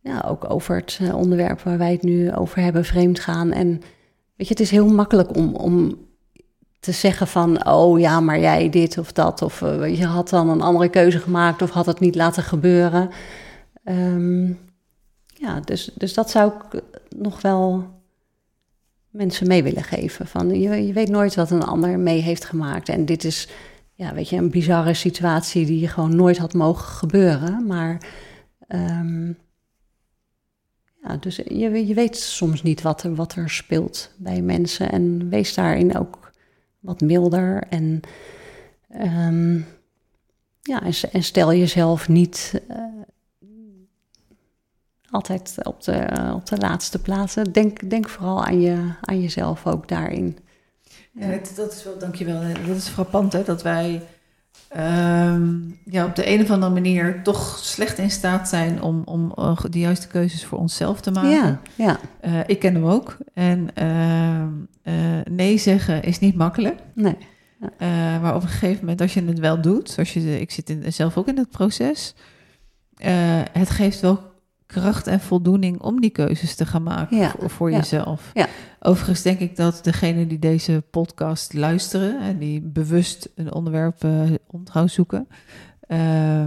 ja, ook over het onderwerp waar wij het nu over hebben, vreemd gaan. En weet je, het is heel makkelijk om, om te zeggen van, oh ja, maar jij dit of dat, of je had dan een andere keuze gemaakt of had het niet laten gebeuren. Um, ja, dus, dus dat zou ik nog wel mensen mee willen geven. Van, je, je weet nooit wat een ander mee heeft gemaakt. En dit is, ja, weet je, een bizarre situatie die gewoon nooit had mogen gebeuren. Maar um, ja, dus je, je weet soms niet wat er, wat er speelt bij mensen. En wees daarin ook wat milder. En, um, ja, en, stel jezelf niet uh, altijd op de, op de laatste plaatsen. Denk, denk vooral aan, je, aan jezelf ook daarin. Ja, dat, dat is wel, dankjewel. Dat is frappant hè, dat wij um, ja, op de een of andere manier toch slecht in staat zijn om, om uh, de juiste keuzes voor onszelf te maken. Ja, ja. Uh, ik ken hem ook. En uh, nee zeggen is niet makkelijk. Nee. Maar op een gegeven moment, als je het wel doet, zoals je, ik zit in, zelf ook in het proces, het geeft wel kracht en voldoening om die keuzes te gaan maken voor, voor jezelf. Ja. Overigens denk ik dat degenen die deze podcast luisteren en die bewust een onderwerp uh, onthoud zoeken, uh,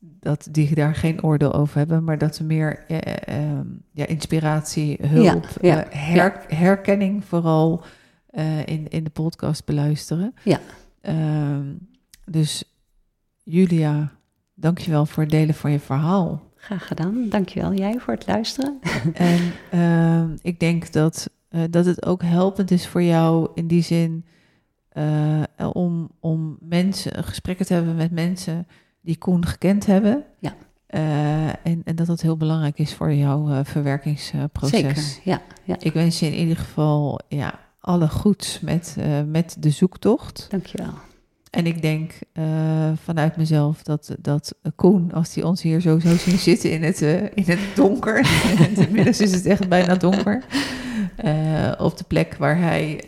dat die daar geen oordeel over hebben, maar dat ze meer uh, ja, inspiratie, hulp, her, herkenning vooral in, in de podcast beluisteren. Ja. Ehm, dus Julia, dankjewel voor het delen van je verhaal. Graag gedaan. Dankjewel jij voor het luisteren. *laughs* En uh, ik denk dat, uh, dat het ook helpend is voor jou in die zin uh, om, om mensen, gesprekken te hebben met mensen die Koen gekend hebben. Ja. Uh, en, en dat dat heel belangrijk is voor jouw verwerkingsproces. Zeker, ja, ja. Ik wens je in ieder geval ja, alle goeds met, met de zoektocht. Dankjewel. En ik denk uh, vanuit mezelf dat, dat Koen, als hij ons hier zo zou zien zitten in het, uh, in het donker, *laughs* inmiddels is het echt bijna donker, uh, op de plek waar hij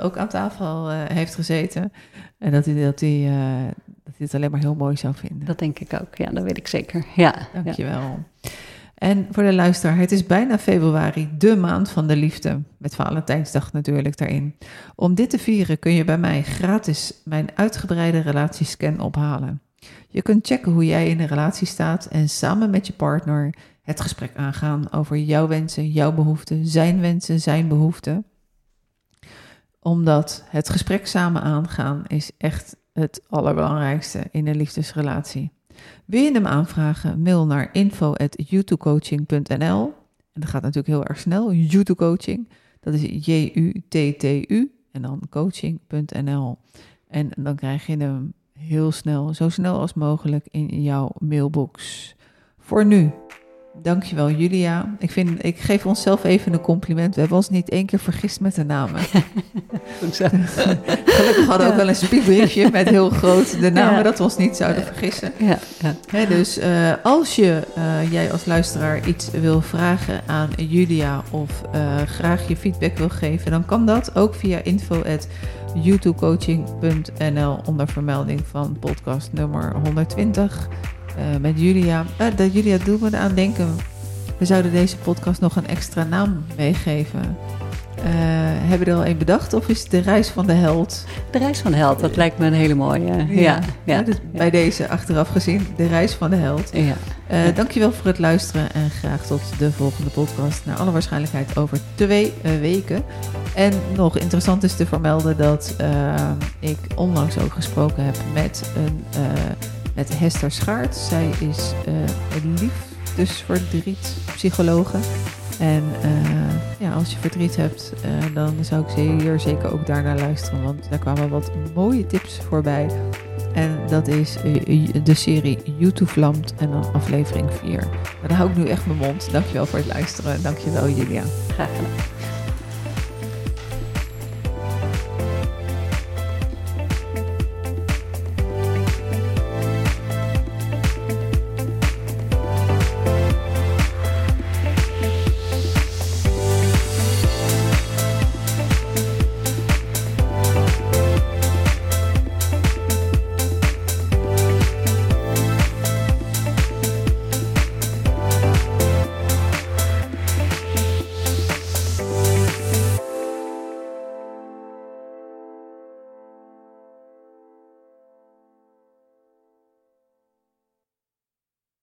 ook aan tafel heeft gezeten. En dat hij, dat, hij, dat hij het alleen maar heel mooi zou vinden. Dat denk ik ook, ja, dat weet ik zeker. Ja, Dankjewel. Ja. En voor de luisteraar, het is bijna februari, de maand van de liefde. Met Valentijnsdag natuurlijk daarin. Om dit te vieren kun je bij mij gratis mijn uitgebreide relatiescan ophalen. Je kunt checken hoe jij in een relatie staat en samen met je partner het gesprek aangaan over jouw wensen, jouw behoeften, zijn wensen, zijn behoeften. Omdat het gesprek samen aangaan is echt het allerbelangrijkste in een liefdesrelatie. Wil je hem aanvragen? Mail naar info.youtubecoaching.nl En dat gaat natuurlijk heel erg snel. YouTube Coaching, dat is J-U-T-T-U en dan coaching.nl. En dan krijg je hem heel snel, zo snel als mogelijk in jouw mailbox. Voor nu, Dankjewel, Julia. Ik, vind, ik geef onszelf even een compliment. We hebben ons niet één keer vergist met de namen. *laughs* Gelukkig hadden we ook wel een spiekbriefje met heel groot de namen, Ja. dat we ons niet zouden vergissen. Ja, ja. Hè, dus eh, als je, eh, jij als luisteraar iets wil vragen aan Julia of eh, graag je feedback wil geven, dan kan dat ook via info.youtubecoaching.nl onder vermelding van podcast nummer 120 eh, met Julia. Eh, dat Julia doet me aan denken, we zouden deze podcast nog een extra naam meegeven. Eh, hebben we er al een bedacht of is het de reis van de held? De reis van de held, dat lijkt me een hele mooie. Ja, ja, ja. dus bij deze achteraf gezien, de reis van de held. ja. Eh, dankjewel voor het luisteren en graag tot de volgende podcast. Naar alle waarschijnlijkheid over twee weken. En nog interessant is te vermelden dat eh, ik onlangs ook gesproken heb met, een, met Hester Schaart. Zij is eh een liefdesverdrietpsychologe. En eh, ja, als je verdriet hebt, eh, dan zou ik hier zeker ook daarnaar luisteren. Want daar kwamen wat mooie tips voorbij. En dat is de serie YouTube Vlamt en dan aflevering 4. Maar dan hou ik nu echt mijn mond. Dankjewel voor het luisteren. Dankjewel Julia. Graag gedaan.